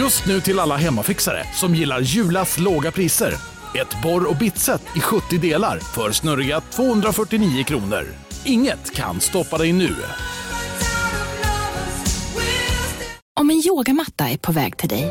Just nu till alla hemmafixare som gillar Julas låga priser. Ett borr och bitset i 70 delar för snurriga 249 kronor. Inget kan stoppa dig nu. Om en yogamatta är på väg till dig,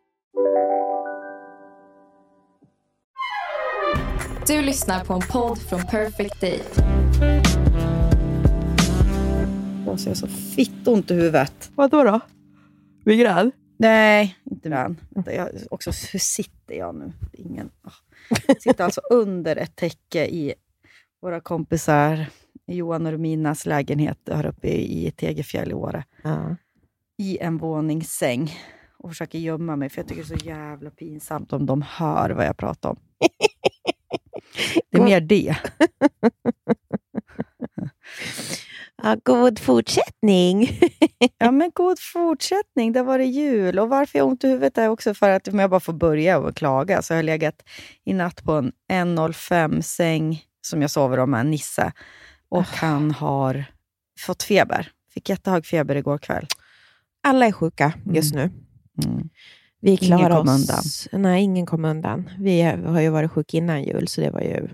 Du lyssnar på en podd från Perfect Day. Jag så fitt ont i huvudet. Vadå då? Migrän? Nej, inte jag, också, hur sitter jag nu? Ingen, oh. Jag sitter alltså under ett täcke i våra kompisar Johan och Rominas lägenhet här uppe i, Tegefjäll i Åre. Ja. I en våningssäng och försöker gömma mig, för jag tycker det är så jävla pinsamt om de hör vad jag pratar om. Det är mer det. Ja, god fortsättning. Ja, men god fortsättning. Det var det jul. Och varför jag har ont i huvudet är också för att om jag bara får börja och klaga, så har jag legat i natt på en 1,05-säng som jag sover om med en Nisse. Och han har fått feber. Fick jättehög feber igår kväll. Alla är sjuka just nu. Mm. Vi Ingen klarar kom oss. Nej, ingen kom undan. Vi har ju varit sjuka innan jul, så det var ju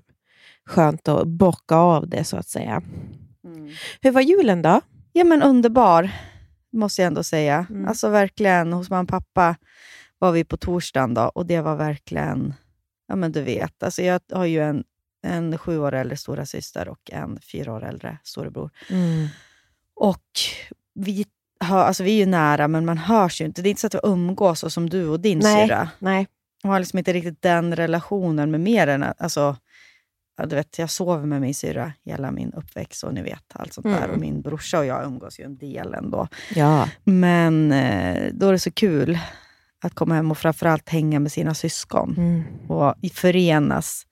skönt att bocka av det, så att säga. Hur var julen då? Ja, men underbar, måste jag ändå säga. Mm. Alltså verkligen, hos mamma och pappa var vi på torsdagen då, och det var verkligen, ja men du vet, alltså jag har ju en, en sju år äldre stora syster och en fyra år äldre storebror. Och vi, hör, alltså vi är ju nära, men man hörs ju inte. Det är inte så att vi umgås så som du och din Nej, syrra. nej. Jag har liksom inte riktigt den relationen med mer än alltså, du vet, jag sover med min syrra hela min uppväxt och ni vet allt sånt där. Mm. Och min brorsa och jag umgås ju en del ändå. Ja. Men eh, då är det så kul att komma hem och framförallt hänga med sina syskon Mm. och förenas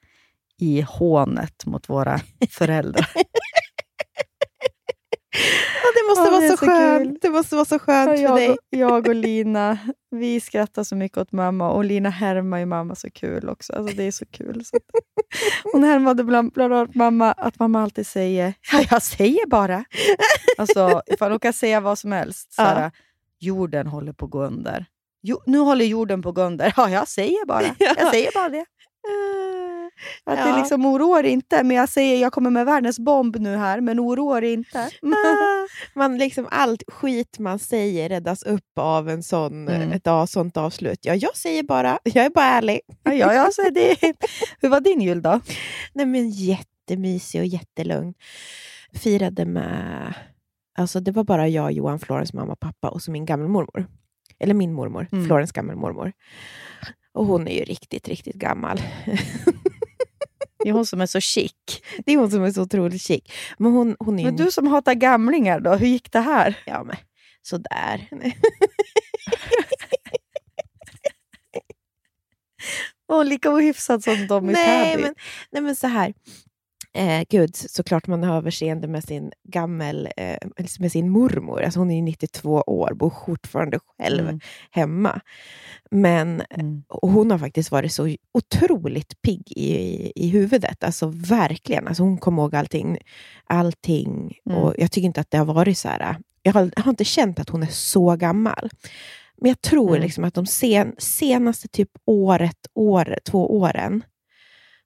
i hånet mot våra föräldrar. Ja, det måste Ja, vara så, så skönt. Det måste vara så skönt för dig. jag och Lina, vi skrattar så mycket åt mamma och Lina härmar ju mamma så kul också. Alltså det är så kul. Så. Hon härmade bland, bland annat mamma att mamma alltid säger ja, jag säger bara. Alltså, ifall hon kan säga vad som helst. Så här, Jorden håller på att gå under. Jo, nu håller jorden på att gå under. Ja, jag säger bara. Jag säger bara det. Att det Ja. liksom oroar inte, men jag säger jag kommer med världens bomb nu här, men oroar inte. Ah, man liksom allt skit man säger räddas upp av en sån, Mm. ett av, sånt avslut. Ja, jag säger bara, jag är bara ärlig. Ja, ja, ja, så är det. Hur var din jul då? Nej, men jättemysig och jättelugn. Firade med... Alltså det var bara jag, Johan, Florens mamma och pappa och så min gammelmormor. Eller min mormor, Mm. Florens gammelmormor. Och hon är ju riktigt, riktigt gammal. Det är hon som är så chic. Det är hon som är så otroligt chic. Men hon, hon är. Men du som hatar gamlingar då, hur gick det här? Ja, men sådär. Hon är lika ohyfsad som de i nej, Täby. men, nej, men så här. Eh, gud, såklart man har överseende med sin gammel, eh, med sin mormor. Alltså hon är ju 92 år, bor fortfarande själv Mm. hemma. Men Mm. hon har faktiskt varit så otroligt pigg i, i huvudet. Alltså verkligen. Alltså hon kommer ihåg allting. allting. Mm. Och jag tycker inte att det har varit så här... Jag har, jag har inte känt att hon är så gammal. Men jag tror Mm. liksom att de sen, senaste typ året, år, två åren,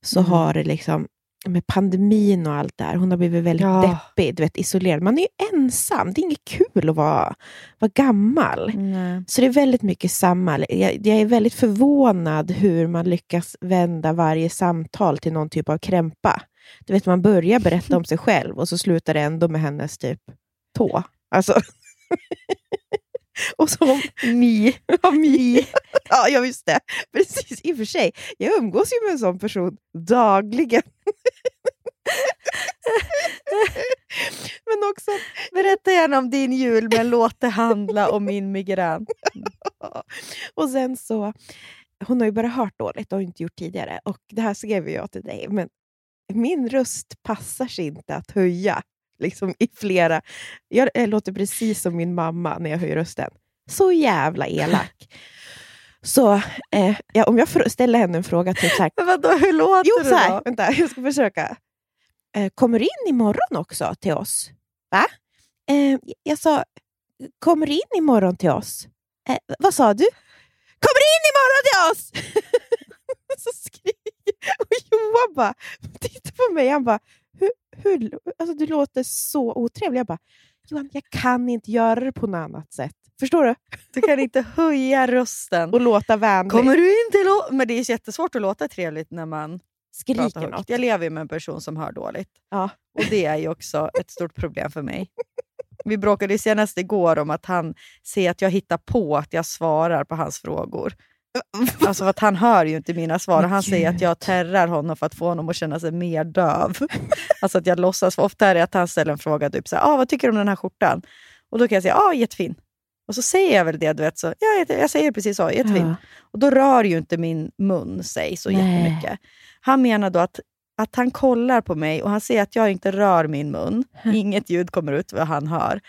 så Mm. har det liksom med pandemin och allt där, hon har blivit väldigt Ja. deppig, du vet, isolerad. Man är ju ensam, det är inget kul att vara, vara gammal. Nej. Så det är väldigt mycket samma. Jag, jag är väldigt förvånad hur man lyckas vända varje samtal till någon typ av krämpa. Du vet, man börjar berätta om sig själv och så slutar det ändå med hennes typ tå. Alltså. och så mi. Ja, mi. ja, jag visst det. Precis, i och för sig. Jag umgås ju med en sån person dagligen. Men också Berätta gärna om din jul, men låt det handla om min migrän. Och sen så hon har ju bara hört dåligt och inte gjort tidigare. Och Det här skrev jag till dig, men min röst passar sig inte att höja. Liksom i flera... Jag, jag låter precis som min mamma när jag höjer rösten. Så jävla elak. Så eh, ja, om jag ställer henne en fråga, typ så här, Men vadå, hur låter Jo, du här, då? vänta, jag ska försöka. Eh, kommer du in imorgon också till oss? Va? Eh, jag sa, kommer du in imorgon till oss? Eh, vad sa du? Kommer du in imorgon till oss? så skriker Och Johan bara, tittar på mig, han bara, hur, hur, alltså, du låter så otrevlig. Jag bara, Johan, jag kan inte göra det på något annat sätt. Förstår du? Du kan inte höja rösten. Och låta vänlig. Kommer du in till å- Men det är jättesvårt att låta trevligt när man Skriker något. Jag lever ju med en person som hör dåligt. Ja. Och det är ju också ett stort problem för mig. Vi bråkade senast igår om att han ser att jag hittar på att jag svarar på hans frågor. Alltså för att han hör ju inte mina svar. Han säger att jag terrar honom för att få honom att känna sig mer döv. Alltså att jag låtsas. För ofta är det att han ställer en fråga, typ så här, ah, vad tycker du om den här skjortan? Och då kan jag säga, ah, jättefin. Och så säger jag väl det, du vet, så, ja, jag säger precis så, jättefin. Ja. Och då rör ju inte min mun sig så Nej. jättemycket. Han menar då att, att han kollar på mig och han ser att jag inte rör min mun. Inget ljud kommer ut vad han hör.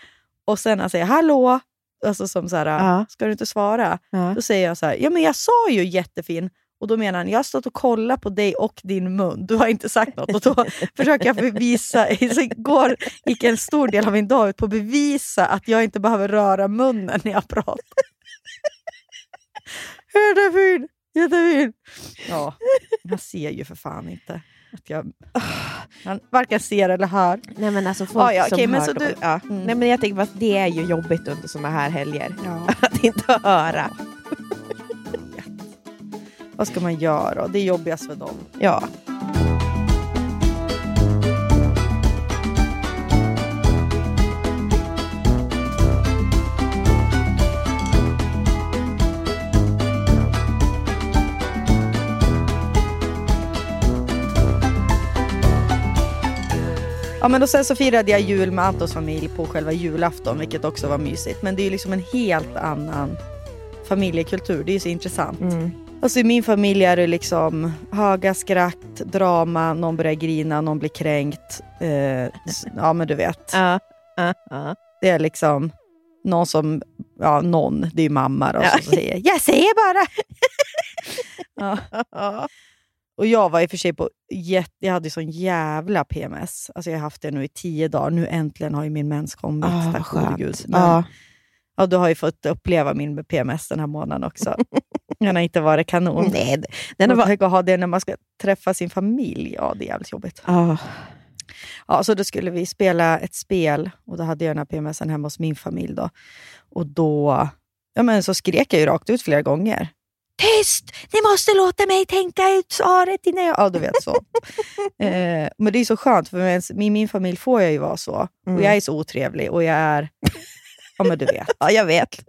Och sen han säger hallå, alltså som så här, Ja. ska du inte svara? Ja. Då säger jag så här, ja men jag sa ju jättefin. Och då menar han, jag har stått och kollat på dig och din mun. Du har inte sagt något. Och då försöker jag bevisa, så igår gick en stor del av min dag ut på att bevisa att jag inte behöver röra munnen när jag pratar. Jättefin! Jättefin! Ja, han ser ju för fan inte. Att jag, han varken ser eller hör. Nej men alltså folk Ja, ja, som men hör du- ja. Mm. Nej men jag tänker att det är ju jobbigt under såna här helger. Ja. Att inte höra. Vad ska man göra? Det är jobbigast för dem. Ja. Ja, men och sen så firade jag jul med Antons familj på själva julafton, vilket också var mysigt. Men det är ju liksom en helt annan familjekultur. Det är ju så intressant. Mm. Alltså i min familj är det liksom höga skratt, drama, någon börjar grina, någon blir kränkt. Eh, ja men du vet. Ja. Ja. Ja. Det är liksom någon som, ja någon, det är ju mamma då, som säger jag säger bara. ja. Och jag var i och för sig på, jätte, jag hade sån jävla PMS. Alltså jag har haft det nu i tio dagar. Nu äntligen har ju min mens kommit. Vad tack gode skönt. gud. Men, Ja. ja, du har ju fått uppleva min PMS den här månaden också. Den har inte varit kanon. Nej, den var... varit... att ha det när man ska träffa sin familj. Ja, det är jävligt jobbigt. Ja. Ja, så då skulle vi spela ett spel och då hade jag den här PMSen hemma hos min familj. Då. Och då ja, men så skrek jag ju rakt ut flera gånger. Tyst! Ni måste låta mig tänka ut svaret innan jag... Ja, du vet så. eh, men det är så skönt, för med min, min familj får jag ju vara så. Mm. Och jag är så otrevlig och jag är... Ja, men du vet. ja, jag vet.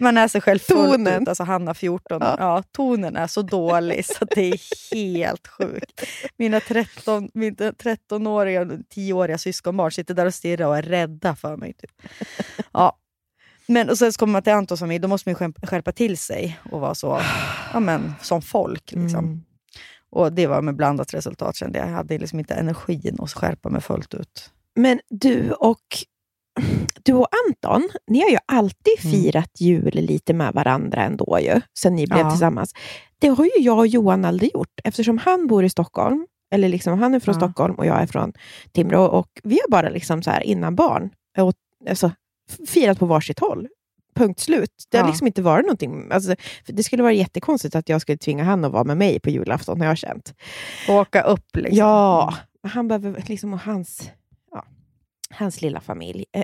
Man är sig själv fullt Tonen. ut. Alltså Hanna 14, Ja. ja. tonen är så dålig så att det är helt sjukt. Mina 13, mina 13-åriga och 10-åriga syskonbarn sitter där och stirrar och är rädda för mig. Typ. Ja. Men och sen så kommer man till Antons familj, då måste man ju skärp- skärpa till sig och vara så, ja, men, som folk. Liksom. Mm. Och det var med blandat resultat kände jag. Jag hade liksom inte energin att skärpa mig fullt ut. Men du och, du och Anton, ni har ju alltid Mm. firat jul lite med varandra ändå ju, sen ni blev Ja. tillsammans. Det har ju jag och Johan aldrig gjort, eftersom han bor i Stockholm, eller liksom, han är från Ja. Stockholm och jag är från Timrå, och vi har bara liksom så här innan barn och, alltså, firat på varsitt håll. Punkt slut. Det har Ja. liksom inte varit någonting. Alltså, det skulle vara jättekonstigt att jag skulle tvinga han att vara med mig på julafton, har jag känt. Åka upp liksom. Ja, han behöver liksom och hans, ja, hans lilla familj.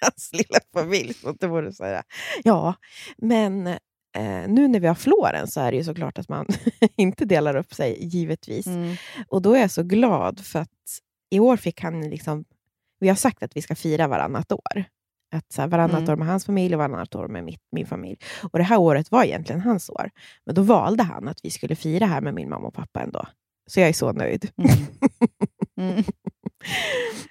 hans lilla familj, så det vore säga. Ja, men eh, nu när vi har Florens så är det ju såklart att man inte delar upp sig, givetvis. Mm. Och då är jag så glad för att i år fick han liksom, vi har sagt att vi ska fira varannat år. Att så här, varannat Mm. år med hans familj och varannat år med mitt, min familj. Och det här året var egentligen hans år. Men då valde han att vi skulle fira här med min mamma och pappa ändå. Så jag är så nöjd. Mm. Mm.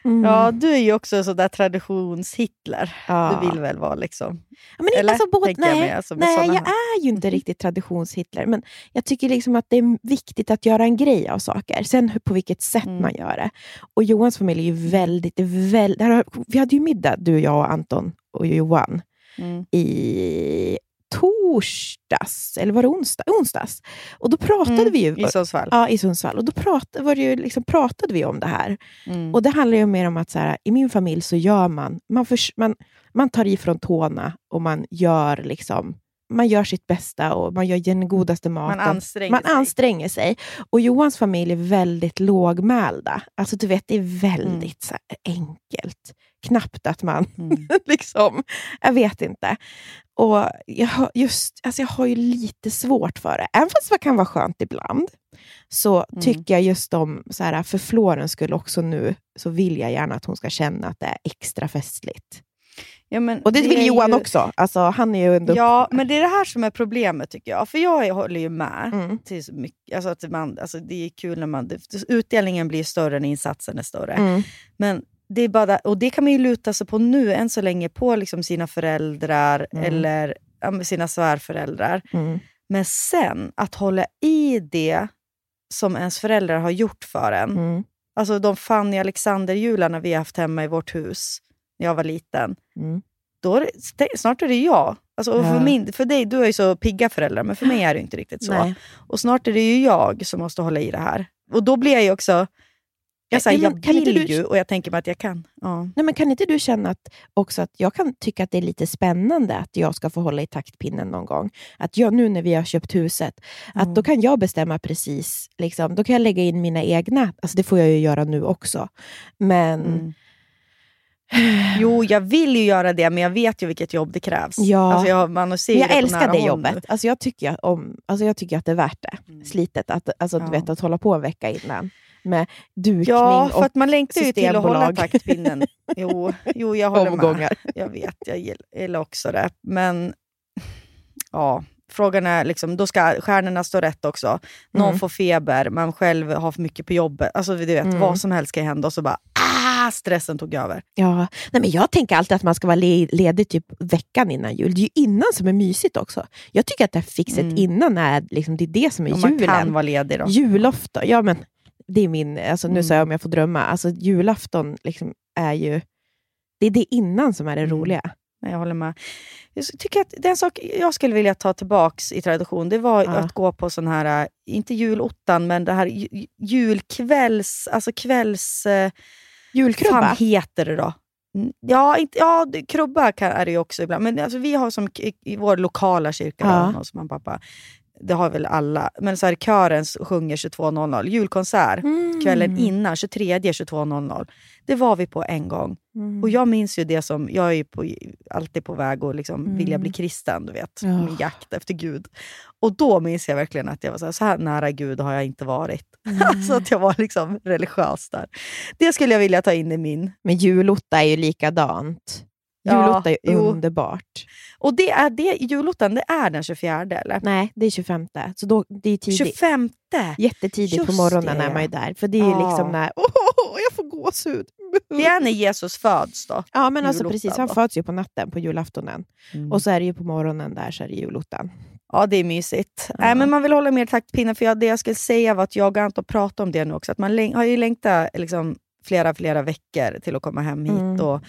Mm. Ja, du är ju också sådär traditions-Hitler. Ja. Du vill väl vara liksom... Ja, Men Eller? alltså, både, Tänker jag nej, mig, alltså, med nej jag här. är ju inte riktigt traditions-Hitler, men jag tycker liksom att det är viktigt att göra en grej av saker. Sen på vilket sätt Mm. man gör det. Och Johans familj är ju väldigt... det är väl- där har- Vi hade ju middag, du, jag och Anton och Johan, Mm. i torsdags, eller var det onsdag? onsdags. Och då pratade Mm, vi ju... I Sundsvall. Ja, i Sundsvall. Och då pratade, var det ju liksom, pratade vi om det här. Mm. Och Det handlar ju mer om att så här, i min familj så gör man, man, förs- man, man tar ifrån tårna och man gör, liksom, man gör sitt bästa och man gör den godaste maten. Man anstränger man sig. anstränger sig. Och Johans familj är väldigt lågmälda. Alltså du vet, det är väldigt så här, enkelt. Knappt att man Mm. liksom, jag vet inte. Och jag har, just, alltså jag har ju lite svårt för det. Även fast det kan vara skönt ibland, så Mm. tycker jag just om, så här, för Florens skull också nu, så vill jag gärna att hon ska känna att det är extra festligt. Ja, men Och det, vill är Johan ju- också. Alltså, han är ju ändå... Ja, men det är det här som är problemet tycker jag. För jag håller ju med. Mm. Till mycket, alltså att man, alltså det är kul när man... det- Utdelningen blir större när insatsen är större. Mm. Men det är bara, och det kan man ju luta sig på nu än så länge på liksom sina föräldrar Mm. eller ja, sina svärföräldrar. Mm. Men sen att hålla i det som ens föräldrar har gjort för en. Mm. Alltså de Fanny Alexander-jularna vi har haft hemma i vårt hus när jag var liten. Mm. Då är det, snart är det jag. Alltså, och för, Ja. min, för dig, du har ju så pigga föräldrar, men för mig är det inte riktigt så. Nej. Och snart är det ju jag som måste hålla i det här. Och då blir jag ju också... Jag, Ja, säger, men jag kan inte vill du- ju och jag tänker mig att jag kan. Ja. Nej, men kan inte du känna att, också att jag kan tycka att det är lite spännande att jag ska få hålla i taktpinnen någon gång? Att jag nu när vi har köpt huset, att Mm. då kan jag bestämma precis, liksom, då kan jag lägga in mina egna, alltså det får jag ju göra nu också. Men Mm. Jo, jag vill ju göra det, men jag vet ju vilket jobb det krävs. Ja. Alltså jag, man ser jag det älskar det jobbet. Alltså jag, tycker om, alltså jag tycker att det är värt det. Mm. Slitet. Att, alltså, Ja. du vet, att hålla på en vecka innan med dukning Ja, för och att man längtar ju till att hålla taktpinnen. Jo, jo jag håller med. omgångar. Jag vet, jag gill- gillar också det. Men ja, frågan är, liksom, då ska stjärnorna stå rätt också. Någon Mm. får feber, man själv har för mycket på jobbet. Alltså du vet, Mm. vad som helst kan hända och så bara ah, stressen tog över. Ja, nej men jag tänker alltid att man ska vara le- ledig typ veckan innan jul. Det är ju innan som är mysigt också. Jag tycker att det här fixet Mm. innan är, liksom, det är det som är man julen. kan vara ledig då. Julafton, ja men det är min, alltså, nu Mm. sa jag om jag får drömma, alltså, julafton liksom är ju, det är det innan som är det Mm. roliga. Jag håller med. Jag tycker att det är en sak jag skulle vilja ta tillbaks i tradition. Det var Ja. att gå på sån här, äh, inte julottan, men det här ju- julkvälls... Alltså kvälls... eh, Julkrubba? fan heter det då? Ja, inte, ja krubba kan, är det ju också ibland. Men alltså, vi har som i vår lokala kyrka, Ja. hos mamma och pappa, det har väl alla, men så här, kören sjunger 22.00. Julkonsert Mm. kvällen innan, 23 22.00. Det var vi på en gång. Mm. Och jag minns ju det som, jag är ju på, alltid på väg att liksom vilja bli kristen, du vet. Ja. Min jakt efter Gud. Och då minns jag verkligen att jag var så här, så här nära Gud har jag inte varit. Mm. så att jag var liksom religiös där. Det skulle jag vilja ta in i min. Men julotta är ju likadant. Ja, Julotta är jo. underbart. Och det är det, julottan, det är den 24 eller? Nej, det är 25. Så då, det är tidigt. 25! Jättetidigt på Just morgonen det, är man ju ja. där. För det är ju Ja. liksom när, åh, jag får gåshud. Det är när Jesus föds då. Ja, men alltså julottan precis. Han då. föds ju på natten, på julaftonen. Och så är det ju på morgonen där, så är det julottan. Ja, det är mysigt. Ja. Nej, men man vill hålla mer taktpinnen, för jag, det jag skulle säga var att jag och Anton pratade om det nu också. Att man har ju längtat liksom, flera, flera veckor till att komma hem hit. Mm. Och,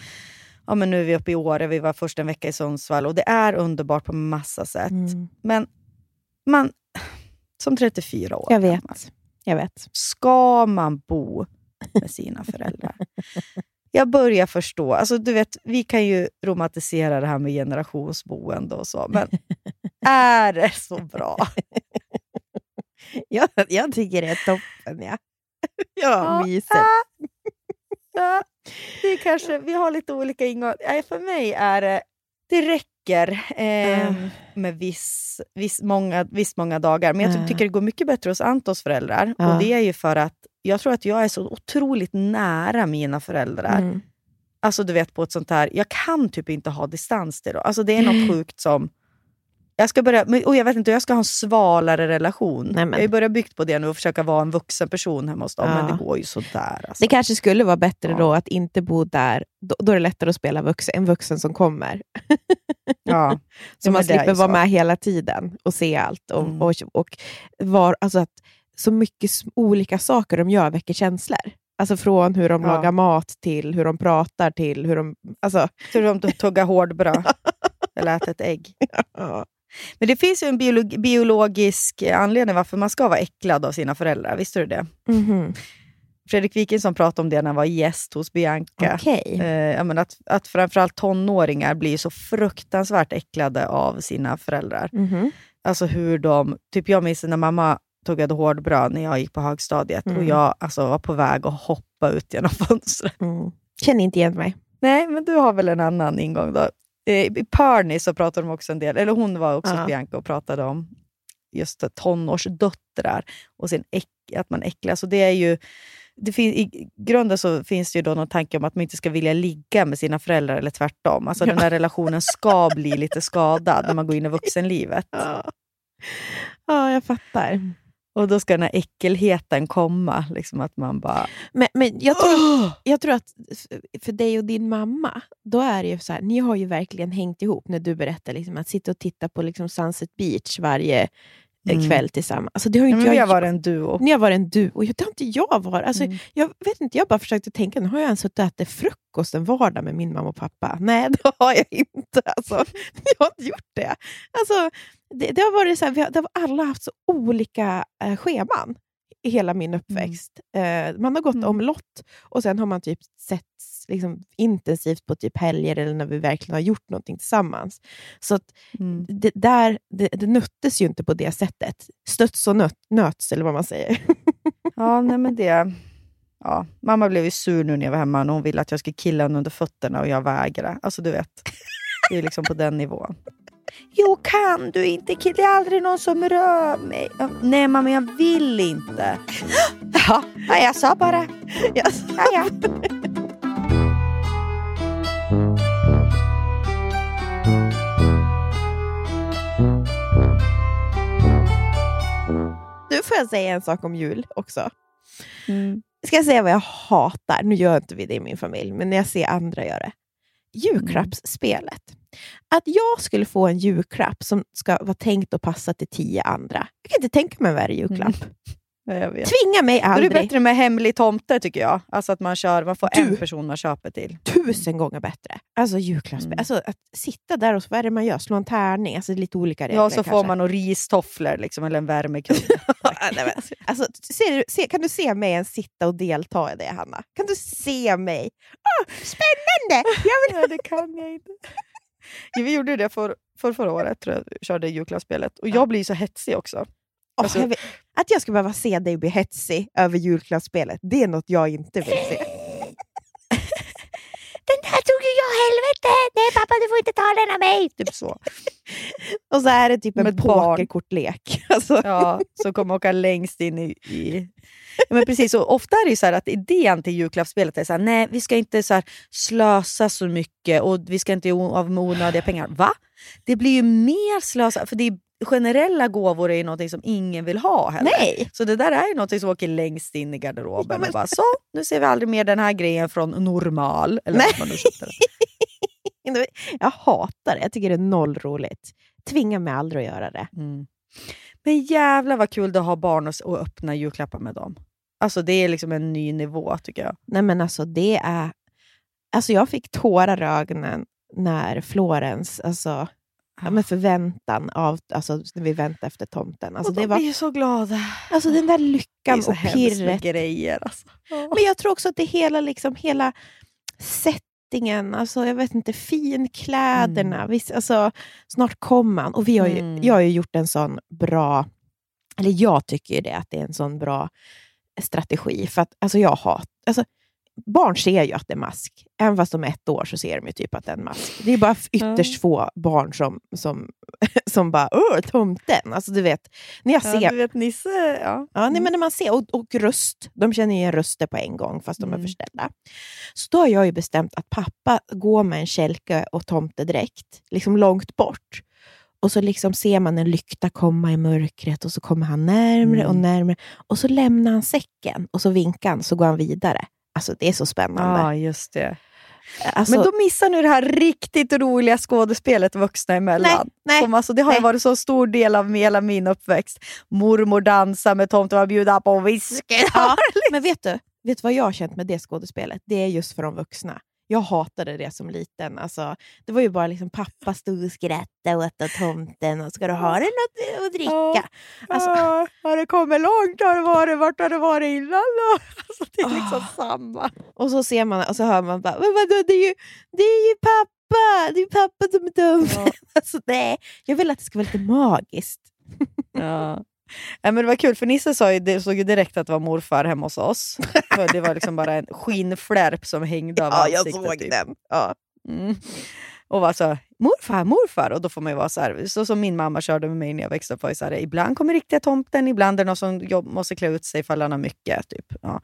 ja, men nu är vi uppe i Åre, vi var först en vecka i Sundsvall och det är underbart på massa sätt. Mm. Men man, som 34 år Jag vet. Jag vet. ska man bo med sina föräldrar? Jag börjar förstå. Alltså, du vet, vi kan ju romantisera det här med generationsboende och så, men är det så bra? Jag, jag tycker det är toppen. Ja, ja Ja, mysigt. Ja, det är kanske, vi har lite olika ingångar. För mig är det, det räcker eh, Ah. med viss, viss, många, viss många dagar. Men jag Ah. tycker det går mycket bättre hos Antons föräldrar. Ja. Och det är ju för att jag tror att jag är så otroligt nära mina föräldrar. Mm. Alltså du vet på ett sånt här, jag kan typ inte ha distans till dem. Alltså det är något sjukt som, Jag ska börja, och jag vet inte, jag ska ha en svalare relation. Nej, men- Jag har börjat byggt på det nu och försöka vara en vuxen person hemma hos dem, Ja. men det går ju sådär. Alltså. Det kanske skulle vara bättre Ja. då att inte bo där. Då, då är det lättare att spela vuxen, en vuxen som kommer. ja. Så man slipper vara så. med hela tiden och se allt. Och, Mm. och, och var, alltså att så mycket olika saker de gör väcker känslor. Alltså från hur de Ja. lagar mat till hur de pratar till hur de... Alltså, Tur de tuggar hårdbröd eller äter ett ägg. ja. Men det finns ju en biolog- biologisk anledning varför man ska vara äcklad av sina föräldrar. Visste du det? Mhm. Fredrik Wikingsson pratade om det när han var gäst hos Bianca. Okej. Eh, menar att, att framförallt tonåringar blir så fruktansvärt äcklade av sina föräldrar. Mhm. Alltså hur de... Typ jag minns när mamma tuggade hårdbröd när jag gick på högstadiet och Mm. jag alltså, var på väg att hoppa ut genom fönstret. Mm. Känner inte igen mig. Nej, men du har väl en annan ingång då? Eh, I Perny så pratade de också en del, eller hon var också Ja. hos Bianca och pratade om just tonårsdöttrar och sin äck, att man äcklas. Och det är ju, det I grunden så finns det ju då någon tanke om att man inte ska vilja ligga med sina föräldrar eller tvärtom. Alltså den där relationen ska bli lite skadad när man går in i vuxenlivet. Ja, ja jag fattar. Och då ska den här äckelheten komma. Liksom att man bara... Men, men jag, tror, jag tror att för dig och din mamma, då är det ju så här, ni har ju verkligen hängt ihop när du berättar liksom, att sitta och titta på liksom Sunset Beach varje Mm. kväll tillsammans. Alltså, det har Ja, inte vi jag har varit en duo. Ni har varit en duo. Det har inte jag varit. Alltså, Mm. Jag vet inte, jag bara försökte tänka, nu har jag ens suttit och ätit frukost en vardag med min mamma och pappa. Nej, det har jag inte. Alltså, jag har inte gjort det. Alltså, det, det har varit så här, vi har, det har alla haft så olika eh, scheman i hela min uppväxt. Eh, man har gått Mm. omlott och sen har man typ sett liksom, intensivt på typ helger eller när vi verkligen har gjort någonting tillsammans. Så Mm. det, där, det, det nöttes ju inte på det sättet. Stöts och nöt, nöts, eller vad man säger. Ja, nej men det... Ja, mamma blev ju sur nu när jag var hemma och hon ville att jag skulle killa henne under fötterna och jag vägrade. Alltså du vet, det är liksom på den nivån. Jo, kan du inte? Det är aldrig någon som rör mig. Nej mamma, jag vill inte. Ja, ja, jag sa bara. Ja, ja. Nu får jag säga en sak om jul också. Mm. Ska jag säga vad jag hatar? Nu gör inte vi det i min familj, men när jag ser andra göra det. Julklappsspelet. Att jag skulle få en julklapp som ska vara tänkt att passa till tio andra. Jag kan inte tänka mig en värre julklapp. Ja, jag vet. Tvinga mig Då är det aldrig. bättre med hemlig tomte tycker jag. Alltså att man, kör, man får Du. en person man köper till. Tusen gånger bättre. Alltså julklappsspel. Mm. Alltså att sitta där och så, vad är det man gör? Slå en tärning? Alltså lite olika regler Ja, så får kanske. man nog ristofflor liksom, eller en värmekudde. Ja, alltså, ser, kan du se mig ens sitta och delta i det, Hanna? Kan du se mig? Åh, spännande! Jag vill... Nej, det kan jag inte. Ja, vi gjorde det för, för förra året, tror jag, körde julklappsspelet. Och jag blir så hetsig också. Alltså- jag vet, att jag ska behöva se dig bli hetsig över julklappsspelet, det är något jag inte vill se. Den där tog ju jag, helvete! Nej pappa, du får inte ta den av mig! Typ så. Och så är det typ en pokerkortlek. Alltså, Ja, så kommer åka längst in i... i... Ja, men precis, och ofta är det så att idén till julklappsspelet är så här, nej vi ska inte så slösa så mycket och vi ska inte av med onödiga pengar. Va? Det blir ju mer slösa, för det är, generella gåvor är ju någonting som ingen vill ha heller. nej! Så det där är ju något som åker längst in i garderoben. Ja, men- och bara, så, nu ser vi aldrig mer den här grejen från Normal. Eller Nej. man nu det. Jag hatar det. Jag tycker det är noll roligt. Tvinga mig aldrig att göra det. Mm. Men jävlar vad kul det att ha barn och öppna julklappar med dem. Alltså det är liksom en ny nivå tycker jag. Nej men alltså det är... Alltså jag fick tårar i ögonen när Florens, alltså, ja, med förväntan av, alltså när vi väntade efter tomten. Alltså, och det de var, blir så glada. alltså den där Det är lyckan och pirret. grejer. Alltså. Men jag tror också att det hela, liksom, hela settingen, alltså, jag vet inte, finkläderna. Visst, alltså, snart kommer han. Och vi har ju, Mm. Jag har ju gjort en sån bra, eller jag tycker ju det, att det är en sån bra strategi. För att alltså, jag har, alltså, barn ser ju att det är mask. Även fast de är ett år så ser de ju typ att det är en mask. Det är bara ytterst få barn som, som, som bara ”Åh, tomten!” Alltså du vet, när jag ser Ja, du vet Nisse, ja. Ja, nej, men när man ser, och, och röst. De känner igen röster på en gång, fast de är Mm. förställda. Så då har jag ju bestämt att pappa går med en kälke och tomtedräkt, liksom långt bort. Och så liksom ser man en lykta komma i mörkret och så kommer han närmre och närmre. Och så lämnar han säcken och så vinkar han så går han vidare. Alltså det är så spännande. Ja, just det. Alltså, Men då missar ni det här riktigt roliga skådespelet vuxna emellan. Nej, nej, Som alltså, det har nej. varit så stor del av hela min uppväxt. Mormor dansar med tomten och bjuda på whisky. Ja, men vet du, vet du vad jag har känt med det skådespelet? Det är just för de vuxna. Jag hatade det som liten. Alltså, det var ju bara liksom pappa stod och skrattade åt tomten och ska du ha dig något att dricka? Alltså, Ja, har det kommit långt? Har det varit? Vart har det varit innan då? Alltså, det är liksom Ah. samma. och så ser man och så hör man bara, men vadå, det är ju, det är ju pappa! Det är ju pappa som är dum. Ja. Alltså, nej, jag vill att det ska vara lite magiskt. Ja. Nej, men det var kul, för Nisse sa ju, det såg ju direkt att det var morfar hemma hos oss. För det var liksom bara en skinnflärp som hängde av Ja, jag ansiktet. såg typ. den. Ja. Mm. Och var så morfar, morfar. Och då får man ju vara så här, så som min mamma körde med mig när jag växte upp. Var så här, ibland kommer riktiga tomten, ibland är det någon som måste klä ut sig ifall han har mycket. Typ. Ja.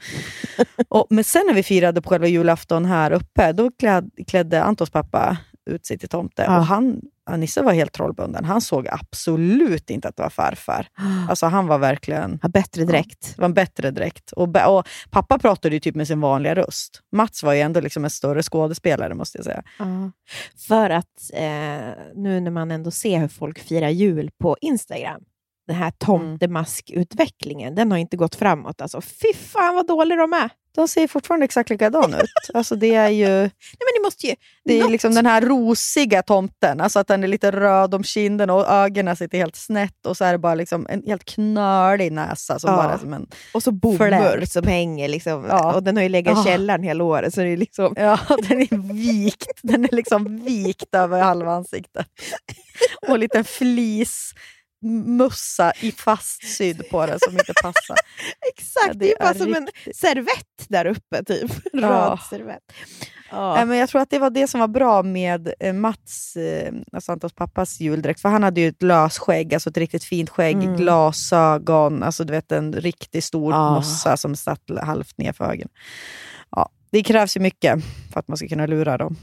och, men sen när vi firade på själva julafton här uppe, då kläd, klädde Antons pappa ut sig till tomte. Ja. Och han, ja, Nisse var helt trollbunden. Han såg absolut inte att det var farfar. Alltså han var verkligen... Ha bättre dräkt. Det var en bättre dräkt. Och, och pappa pratade ju typ med sin vanliga röst. Mats var ju ändå liksom en större skådespelare måste jag säga. För att eh, nu när man ändå ser hur folk firar jul på Instagram, den här tomtemaskutvecklingen, den har inte gått framåt. Alltså, fy fan vad dåliga de är! De ser fortfarande exakt likadana ut. Alltså det är ju Nej, men ni måste ju... det är något- liksom den här rosiga tomten. Alltså att den är lite röd om kinden och ögonen sitter helt snett. Och så är det bara liksom en helt knölig näsa som Ja. bara som en... Och så bomull som hänger. Liksom. Ja. Och den har ju legat i Ja. källaren hela året. Så det är liksom... Ja, den är vikt. Den är liksom vikt över halva ansiktet. Och en liten flis mussa i fastsydd på den som inte passar. Exakt, Ja, det, är ju bara som en riktigt- servett där uppe. Typ. Ja. Röd servett. Ja. Nej, men jag tror att det var det som var bra med eh, Mats, eh, alltså Antons pappas juldräkt. För han hade ju ett lösskägg, alltså ett riktigt fint skägg, Mm. glasögon, alltså du vet en riktigt stor Ja. mössa som satt halvt ner för ögonen. Ja, det krävs ju mycket för att man ska kunna lura dem.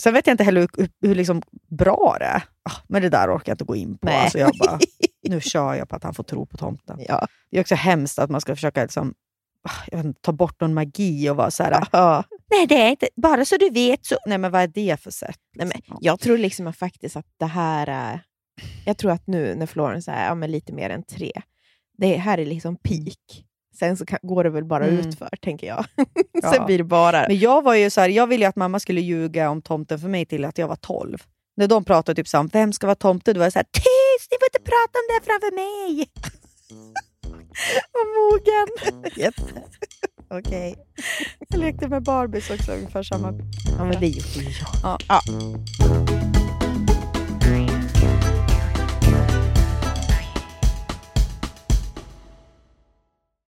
Sen vet jag inte heller hur, hur, liksom bra det är. Ah, men det där orkar jag inte gå in på. Nej. Alltså jag bara, nu kör jag på att han får tro på tomten. Ja. Det är också hemskt att man ska försöka liksom, ah, inte, ta bort någon magi och vara så här, Ja. Nej, det är inte. Bara så du vet. så... Nej, men vad är det för sätt? Nej, men jag tror liksom att faktiskt att det här är... Jag tror att nu när Florence är ja, lite mer än tre, det här är liksom peak. Sen så kan, går det väl bara Mm. utför, tänker jag. Ja. Sen blir det bara... Men jag var ju så här, jag ville att mamma skulle ljuga om tomten för mig till att jag var 12. När de pratade typ så om vem ska vara tomte, då var jag så här, tyst! Ni får inte prata om det framför mig! Vad mogen! Jätte. Okej. Jag lekte med Barbies också, ungefär samma. Ja, men det gjorde jag. Ja.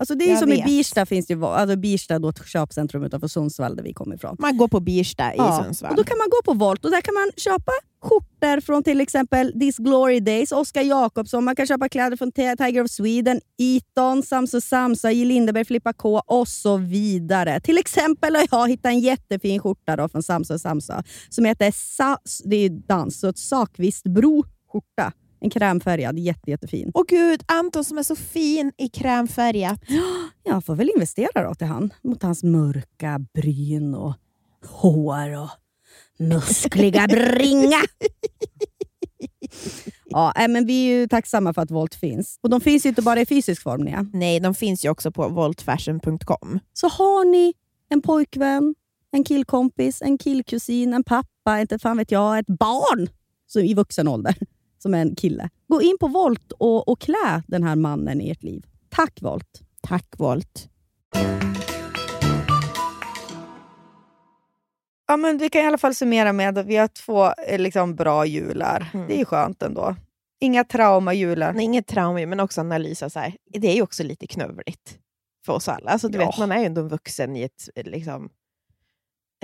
Alltså det är Jag som i vet. Birsta, finns det alltså Birsta då ett köpcentrum utanför Sundsvall där vi kommer ifrån. Man går på Birsta i Ja, Sundsvall. Och då kan man gå på Volt och där kan man köpa skjortor från till exempel This Glory Days, Oscar Jakobsson, man kan köpa kläder från Tiger of Sweden, Eton, Samso Samsa, J. Lindeberg, Filippa K och så vidare. Till exempel har jag hittat en jättefin skjorta då från Samso Samsa som heter Sa- det är dans, så ett Sakvistbro skjorta. En krämfärgad, jätte, jättefin. Åh gud, Anton som är så fin i krämfärgat. Jag får väl investera då till han, mot hans mörka bryn och hår och muskliga bringa. ja, äh, men vi är ju tacksamma för att Volt finns. Och de finns ju inte bara i fysisk form, Nia. Nej, de finns ju också på voltfashion.com. Så har ni en pojkvän, en killkompis, en killkusin, en pappa, inte fan vet jag, ett barn som i vuxen ålder som är en kille. Gå in på Volt och, och klä den här mannen i ert liv. Tack Volt! Tack Volt. Ja, men vi kan i alla fall summera med att vi har två eh, liksom, bra jular. Mm. Det är skönt ändå. Inga trauma-jular. Nej, inget trauma, men också analysa. Så här. Det är ju också lite knövligt för oss alla. Alltså, du Ja. vet, man är ju ändå en vuxen i ett, liksom,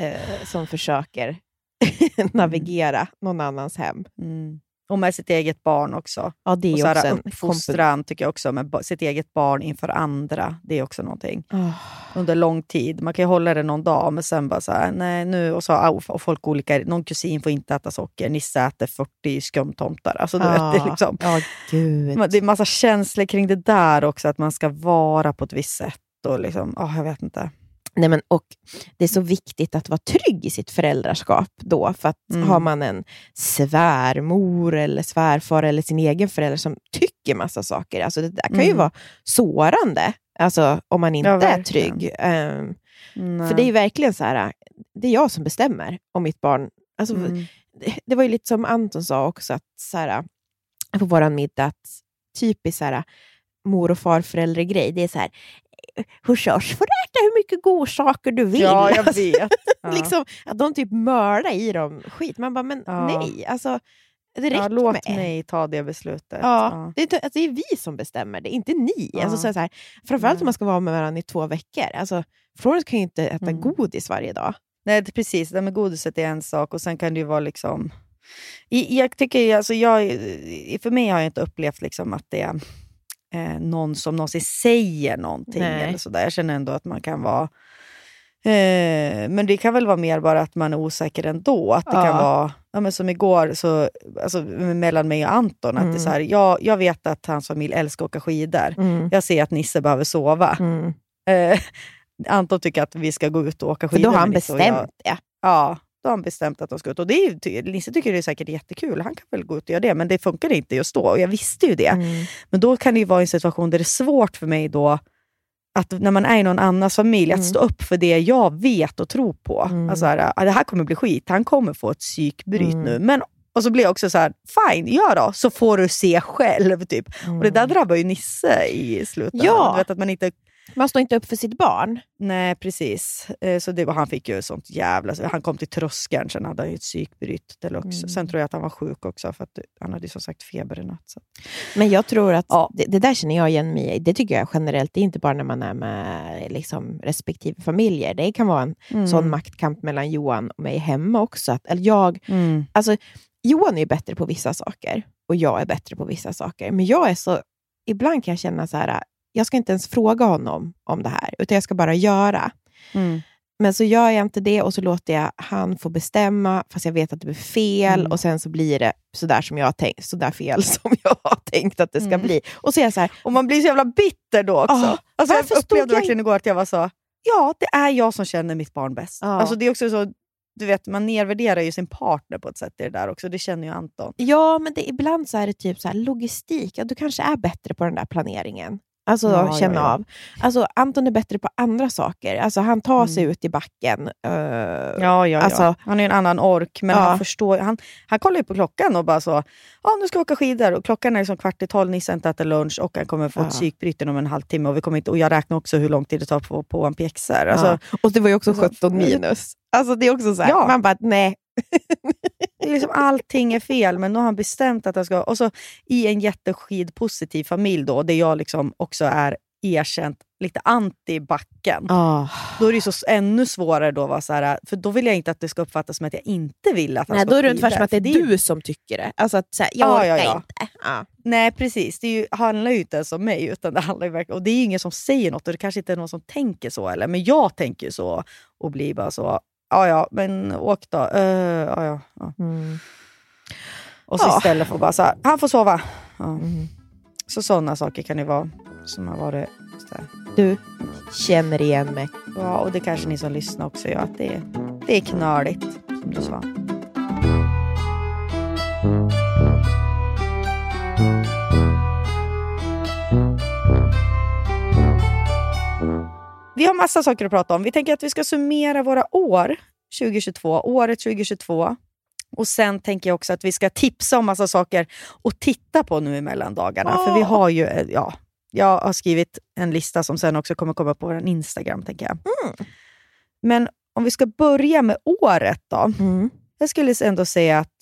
eh, som försöker navigera någon annans hem. Mm. Och med sitt eget barn också. Ja, det är och så också här, uppfostran tycker jag också, med sitt eget barn inför andra. Det är också någonting. Ah. Under lång tid. Man kan ju hålla det någon dag, men sen bara så här, nej nu, och så och folk olika, någon kusin får inte äta socker, Nisse äter 40 skumtomtar. Alltså, du vet, det, är liksom, Ja, gud. det är massa känslor kring det där också, att man ska vara på ett visst sätt. Och liksom, oh, jag vet inte. Nej, men, och det är så viktigt att vara trygg i sitt föräldraskap då. För att Mm. har man en svärmor eller svärfar eller sin egen förälder som tycker massa saker, alltså det där kan ju Mm. vara sårande alltså, om man inte är verkligen. trygg. Nej. för det är ju verkligen så här, det är jag som bestämmer om mitt barn... Alltså, Mm. det, det var ju lite som Anton sa också, att så här, på vår middag, att typiskt så här, mor och farförälder-grej, det är så här, hushårs får äta hur mycket godsaker du vill. Ja, jag Alltså, vet. Ja. liksom, att de typ mördar i dem skit. Man bara, men Ja. nej, alltså, det räcker ja, låt med ett. mig ta det beslutet. Ja, Det, är, alltså, det är vi som bestämmer det, inte ni. Ja. Alltså, så här, så här, framförallt Nej. om man ska vara med varandra i två veckor. Alltså, Florence kan ju inte äta Mm. godis varje dag. Nej, det, precis. Det där med godiset är en sak och sen kan det ju vara liksom... I, jag tycker, alltså jag, för mig har jag inte upplevt liksom att det är eh, någon som någonsin säger någonting. Nej. Eller så där. Jag känner ändå att man kan vara... Eh, men det kan väl vara mer bara att man är osäker ändå. Att det Ja. kan vara, ja, men som igår, så, alltså, mellan mig och Anton, att det är Mm. så här, jag, jag vet att hans familj älskar att åka skidor. Mm. Jag ser att Nisse behöver sova. Mm. Eh, Anton tycker att vi ska gå ut och åka För skidor då har han bestämt det. Ja, då har han bestämt att de ska ut. Och det är Nisse tycker det är säkert jättekul. Han kan väl gå ut och göra det. Men det funkar inte just då. Och jag visste ju det. Mm. Men då kan det ju vara en situation där det är svårt för mig då att när man är i någon annans familj, att Mm. stå upp för det jag vet och tror på. Mm. Alltså här, ah, det här kommer bli skit. Han kommer få ett psykbryt Mm. nu. Men, och så blir jag också så här, fine, gör då. Så får du se själv. Typ. Och det där drabbar ju Nisse i slutändan. Ja. Du vet att man inte Man står inte upp för sitt barn. Nej, precis. Eh, Så det, han fick ju sånt jävla... Han kom till tröskeln, sen hade han ju ett psykbryt deluxe. Mm. Sen tror jag att han var sjuk också, för att han hade ju som sagt feber i natt. Så. Men jag tror att Ja. det, det där känner jag igen mig i. Det tycker jag generellt. Det är inte bara när man är med liksom, respektive familjer. Det kan vara en Mm. sån maktkamp mellan Johan och mig hemma också. Att, eller jag, Mm. alltså, Johan är bättre på vissa saker och jag är bättre på vissa saker. Men jag är så... Ibland kan jag känna så här, jag ska inte ens fråga honom om det här, utan jag ska bara göra. Mm. Men så gör jag inte det och så låter jag han få bestämma, fast jag vet att det blir fel. Mm. Och sen så blir det sådär som jag har tänkt, sådär fel som jag har tänkt att det ska Mm. bli. Och så är jag så här, Och man blir så jävla bitter då också. Ah, alltså, jag upplevde jag verkligen igår att jag var så, ja, det är jag som känner mitt barn bäst. Ja. Alltså, det är också så, du vet, man nedvärderar ju sin partner på ett sätt i det där också. Det känner ju Anton. ja men det, ibland så är det typ så här, logistik, ja, du kanske är bättre på den där planeringen. Alltså Ja, känna ja, ja. av. Alltså Anton är bättre på andra saker. Alltså han tar sig Mm. ut i backen. eh, Ja, ja, Alltså-. Han är en annan ork, men han förstår. Han, han kollar ju på klockan och bara så, ja nu ska vi åka skidor. Och klockan är liksom kvart i tolv, Nisse har inte ätit lunch och han kommer få Ja. ett psykbryt inom en halvtimme. Och, vi kommer inte, och jag räknar också hur lång tid det tar på, på en pjäxor. Alltså. Och det var ju också alltså, 17 minus. Alltså det är också så här, man bara nej. Liksom, allting är fel, men nu har han bestämt att han ska... Och så i en jätteskidpositiv familj då, där jag liksom också är erkänt lite anti backen. Ah. Då är det så ännu svårare då vara så här, för då vill jag inte att det ska uppfattas som att jag inte vill att han Nej, ska då är det ungefär som att det är du som tycker det. Alltså att så här, jag Ja, orkar ja, ja. inte. Ja. Nej precis, det ju, handlar ju inte ens om mig. Utan det handlar ju och det är ju ingen som säger något och det kanske inte är någon som tänker så. Eller, men jag tänker så och blir bara så, ja ja men åk då. Uh, ja, ja, ja. Mm. Och så Ja. istället för bara så här, han får sova. Ja. Mm. Så sådana saker kan det vara som har varit. Du känner igen mig. Ja, och det kanske ni som lyssnar också gör, att det är, det är knöligt som du sa. Vi har massa saker att prata om. Vi tänker att vi ska summera våra år 2022, året 2022. Och sen tänker jag också att vi ska tipsa om massa saker att titta på nu i mellandagarna. För vi har ju, eh, ja, jag har skrivit en lista som sen också kommer komma på vår Instagram, tänker jag. Men om vi ska börja med året då. Mm. Jag skulle ändå säga att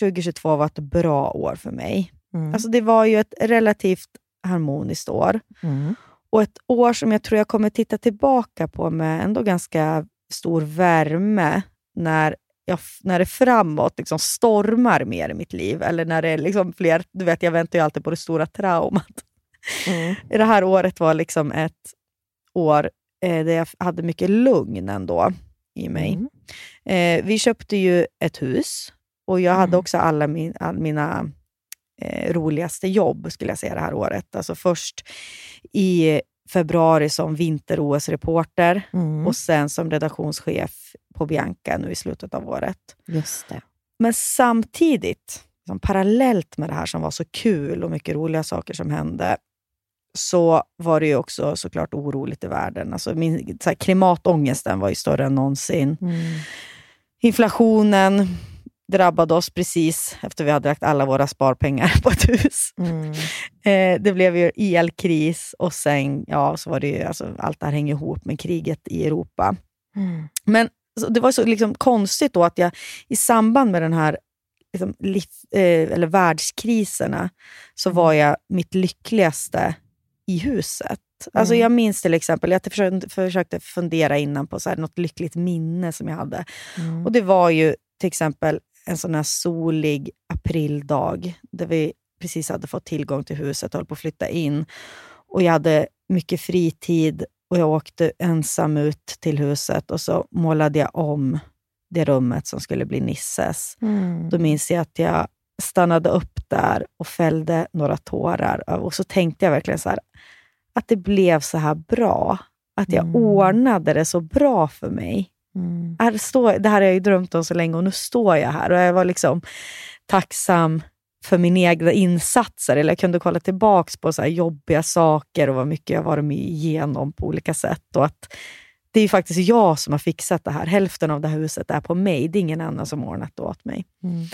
2022 var ett bra år för mig. Mm. Alltså det var ju ett relativt harmoniskt år. Mm. Och ett år som jag tror jag kommer titta tillbaka på med ändå ganska stor värme när, jag, när det framåt liksom stormar mer i mitt liv. Eller när det är liksom fler, du vet jag väntar ju alltid på det stora traumat. Mm. Det här året var liksom ett år eh, där jag hade mycket lugn ändå i mig. Mm. Eh, vi köpte ju ett hus och jag hade Mm. också alla, min, all mina eh, roligaste jobb skulle jag säga det här året. Alltså först i februari som vinter-OS-reporter Mm. och sen som redaktionschef på Bianca nu i slutet av året. Just det. Men samtidigt, liksom parallellt med det här som var så kul och mycket roliga saker som hände, så var det ju också såklart oroligt i världen. Alltså min, så här, klimatångesten var ju större än någonsin. Mm. Inflationen drabbade oss precis efter vi hade lagt alla våra sparpengar på ett hus. Mm. Eh, det blev ju elkris och sen, ja, så var det ju, alltså, allt det här hänger ihop med kriget i Europa. Mm. Men det var så liksom konstigt då att jag i samband med den här liksom, liv, eh, eller världskriserna så var jag mitt lyckligaste i huset. Alltså Mm. jag minns till exempel, jag försökte, försökte fundera innan på så här, något lyckligt minne som jag hade. Mm. Och Det var ju till exempel en sån här solig aprildag där vi precis hade fått tillgång till huset och höll på att flytta in. Och Jag hade mycket fritid och jag åkte ensam ut till huset och så målade jag om det rummet som skulle bli Nisses. Mm. Då minns jag att jag stannade upp där och fällde några tårar. Och så tänkte jag verkligen så här, att det blev så här bra. Att jag Mm. ordnade det så bra för mig. Mm. Här står, det här har jag ju drömt om så länge och nu står jag här. Och Jag var liksom tacksam för mina egna insatser. Eller jag kunde kolla tillbaka på så jobbiga saker och vad mycket jag varit med igenom på olika sätt. Och att det är ju faktiskt jag som har fixat det här. Hälften av det här huset är på mig. Det är ingen annan som har ordnat det åt mig. Mm.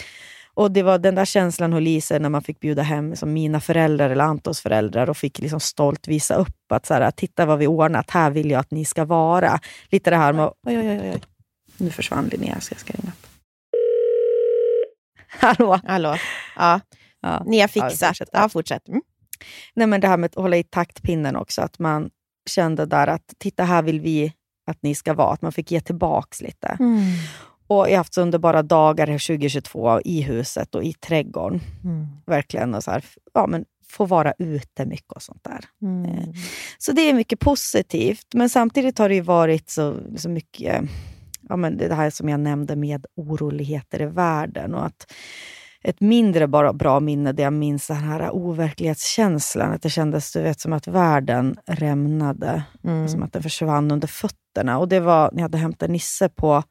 Och Det var den där känslan höll i sig när man fick bjuda hem som mina föräldrar eller Antons föräldrar och fick liksom stolt visa upp att så här, titta vad vi ordnat, här vill jag att ni ska vara. Lite det här med... Oj, oj, oj, oj. Nu försvann Linnea, så jag ska ringa upp. Hallå? Hallå? Ja. Ja. Ni har Ja, fixat. fortsätt. Ja, fortsätt. Mm. Nej, men det här med att hålla i taktpinnen också, att man kände där att titta här vill vi att ni ska vara, att man fick ge tillbaks lite. Mm. Och jag har haft så underbara dagar här 2022 i huset och i trädgården. Mm. Verkligen. Och så här, ja, men få vara ute mycket och sånt där. Mm. Så det är mycket positivt. Men samtidigt har det varit så, så mycket, ja, men det här som jag nämnde med oroligheter i världen. Och att ett mindre bara bra minne där jag minns den här overklighetskänslan. Att det kändes du vet, som att världen rämnade. Mm. Som att den försvann under fötterna. Och det var när jag hade hämtat Nisse på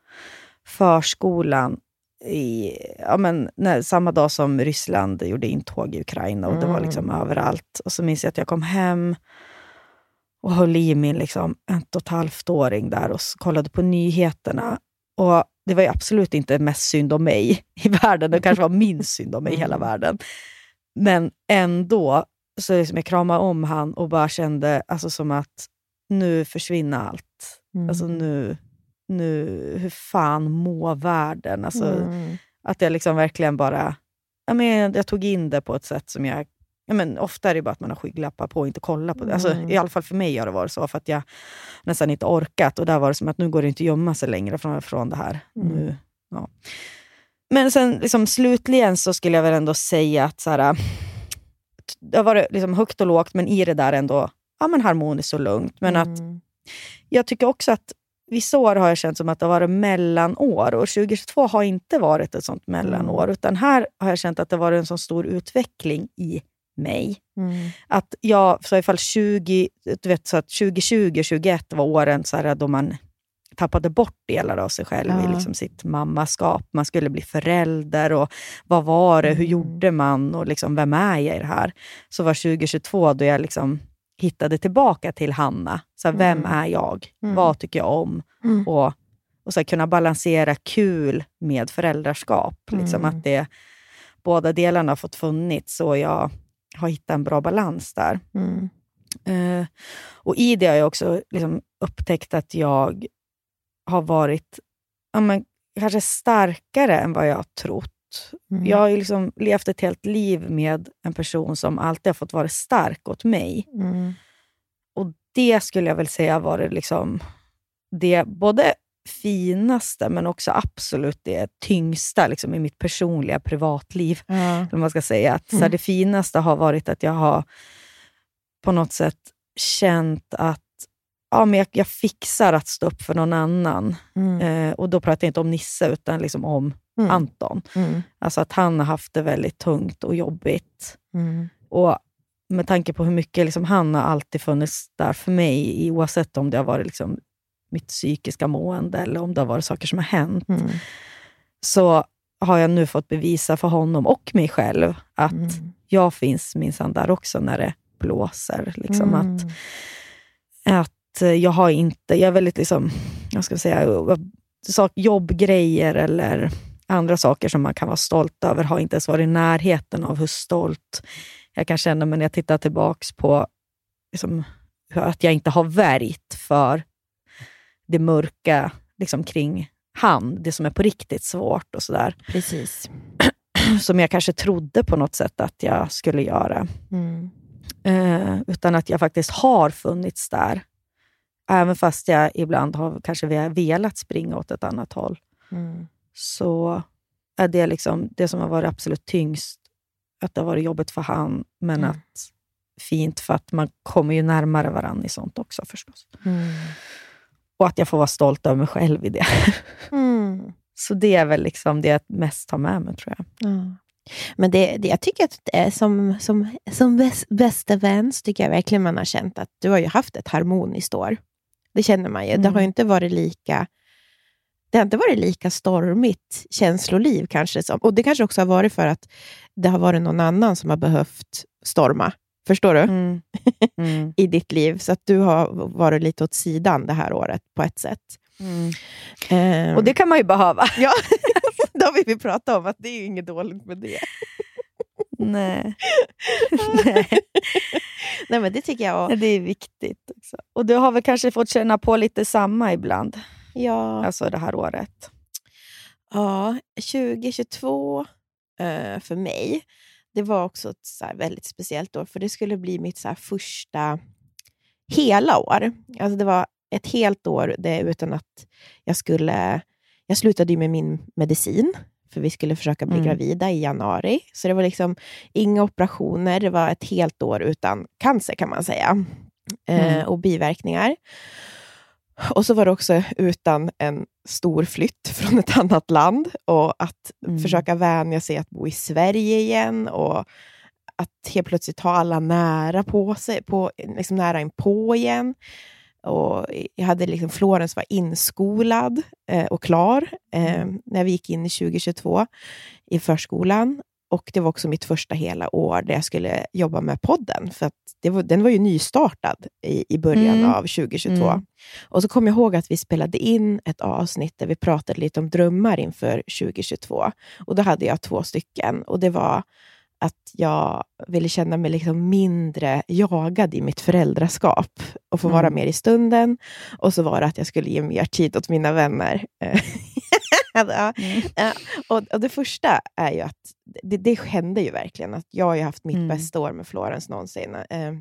förskolan i, ja, men, när, samma dag som Ryssland gjorde intåg i Ukraina. Och Det var liksom överallt. Och så minns jag att jag kom hem och höll i min liksom, ett och ett halvt åring där och kollade på nyheterna. Och Det var ju absolut inte mest synd om mig i världen. Det kanske var minst synd om mig i hela världen. Men ändå så liksom jag kramade om han och bara kände alltså, som att nu försvinner allt. Mm. Alltså nu, nu, hur fan mår världen? Alltså, Mm. Att jag liksom verkligen bara, jag, men, jag tog in det på ett sätt som jag ja, men ofta är det bara att man har skygglappar på och inte kollar på det. Alltså, Mm. I alla fall för mig har det varit så, för att jag nästan inte orkat. Och där var det som att nu går det inte att gömma sig längre från, från det här. Mm. Nu, ja. Men sen liksom, slutligen så skulle jag väl ändå säga att så här, det har varit liksom högt och lågt, men i det där ändå ja, men harmoniskt och lugnt. Men att Mm. jag tycker också att vissa år har jag känt som att det har varit mellanår och 2022 har inte varit ett sånt mellanår. Utan här har jag känt att det har varit en så stor utveckling i mig. Mm. Att jag, så i fall 20, du vet, så att 2020 och 2021 var åren så här, då man tappade bort delar av sig själv i Ja. liksom sitt mammaskap. Man skulle bli förälder och vad var det, hur Mm. gjorde man och liksom, vem är jag i det här? Så var 2022 då jag liksom hittade tillbaka till Hanna. Så här, Vem Mm. är jag? Mm. Vad tycker jag om? Mm. Och, och så här, kunna balansera kul med föräldraskap. Liksom Mm. att det, båda delarna har fått funnits och jag har hittat en bra balans där. Eh, och i det har jag också liksom upptäckt att jag har varit ja, men, kanske starkare än vad jag har trott. Mm. Jag har ju liksom levt ett helt liv med en person som alltid har fått vara stark åt mig. Mm. Och det skulle jag väl säga har varit liksom det både finaste men också absolut det tyngsta liksom, i mitt personliga privatliv. Vad man ska säga. Att, så här, Mm. det finaste har varit att jag har på något sätt känt att ja, men jag, jag fixar att stå upp för någon annan. Mm. Eh, och då pratar jag inte om Nisse, utan liksom om Mm. Anton. Mm. Alltså att han har haft det väldigt tungt och jobbigt. Mm. Och med tanke på hur mycket liksom han har alltid funnits där för mig, oavsett om det har varit liksom mitt psykiska mående eller om det har varit saker som har hänt, Mm. så har jag nu fått bevisa för honom och mig själv att Mm. jag finns minsann där också när det blåser. Liksom Mm. att, att eh, jag har inte, jag är väldigt liksom, jag ska säga, sak, jobbgrejer eller andra saker som man kan vara stolt över har inte ens varit i närheten av hur stolt jag kan känna mig när jag tittar tillbaks på liksom, att jag inte har värjt för det mörka liksom, kring han, det som är på riktigt svårt och sådär. Precis. Som jag kanske trodde på något sätt att jag skulle göra. Mm. Eh, utan att jag faktiskt har funnits där. Även fast jag ibland har kanske ve- velat springa åt ett annat håll. Mm. Så är det liksom det som har varit absolut tyngst. Att det har varit jobbigt för han, men Mm. att fint för att man kommer ju närmare varandra i sånt också förstås. Mm. Och att jag får vara stolt över mig själv i det. Mm. Så det är väl liksom det jag mest tar med mig tror jag. Ja. Men det, det, jag tycker att det som, som, som bäst, bästa vän så tycker jag verkligen man har känt att du har ju haft ett harmoniskt år. Det känner man ju. Det har Mm. ju inte varit lika det har inte varit lika stormigt känsloliv kanske. Som, och det kanske också har varit för att det har varit någon annan som har behövt storma. Förstår du? Mm. Mm. I ditt liv. Så att du har varit lite åt sidan det här året på ett sätt. Mm. Ehm, Och det kan man ju behöva. Ja, det har vi pratat om, att det är ju inget dåligt med det. Nej. Nej. Nej, men det tycker jag. Nej, Det är viktigt. Också. Och du har väl kanske fått känna på lite samma ibland, Ja, alltså det här året? ja 2022 eh, för mig, det var också ett så väldigt speciellt år, för det skulle bli mitt så första hela år. Alltså det var ett helt år det, utan att jag skulle... Jag slutade ju med min medicin, för vi skulle försöka bli Mm. gravida i januari. Så det var liksom inga operationer, det var ett helt år utan cancer kan man säga. Eh, Mm. och biverkningar. Och så var det också utan en stor flytt från ett annat land och att Mm. försöka vänja sig att bo i Sverige igen och att helt plötsligt ha alla nära på sig, på, liksom nära inpå igen. Och jag hade liksom, Florens var inskolad eh, och klar eh, när vi gick in i 2022 i förskolan. Och det var också mitt första hela år där jag skulle jobba med podden. För att det var, den var ju nystartad i, i början Mm. av 2022. Mm. Och så kom jag ihåg att vi spelade in ett avsnitt där vi pratade lite om drömmar inför 2022. Och då hade jag två stycken. Och det var att jag ville känna mig liksom mindre jagad i mitt föräldraskap och få vara Mm. mer i stunden. Och så var det att jag skulle ge mer tid åt mina vänner. Ja. Ja, och, och det första är ju att det, det hände ju verkligen. att Jag har ju haft mitt Mm. bästa år med Florens någonsin. Eh,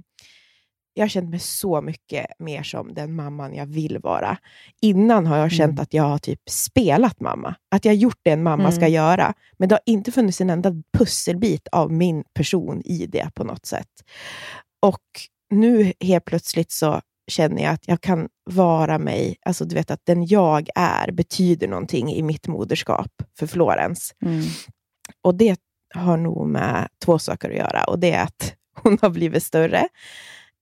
jag har känt mig så mycket mer som den mamman jag vill vara. Innan har jag känt Mm. att jag har typ spelat mamma. Att jag har gjort det en mamma ska Mm. göra. Men det har inte funnits en enda pusselbit av min person i det på något sätt. Och nu helt plötsligt så känner jag att jag kan vara mig. Alltså du vet att den jag är betyder någonting i mitt moderskap för Florens. Mm. Och det har nog med två saker att göra. Och det är att hon har blivit större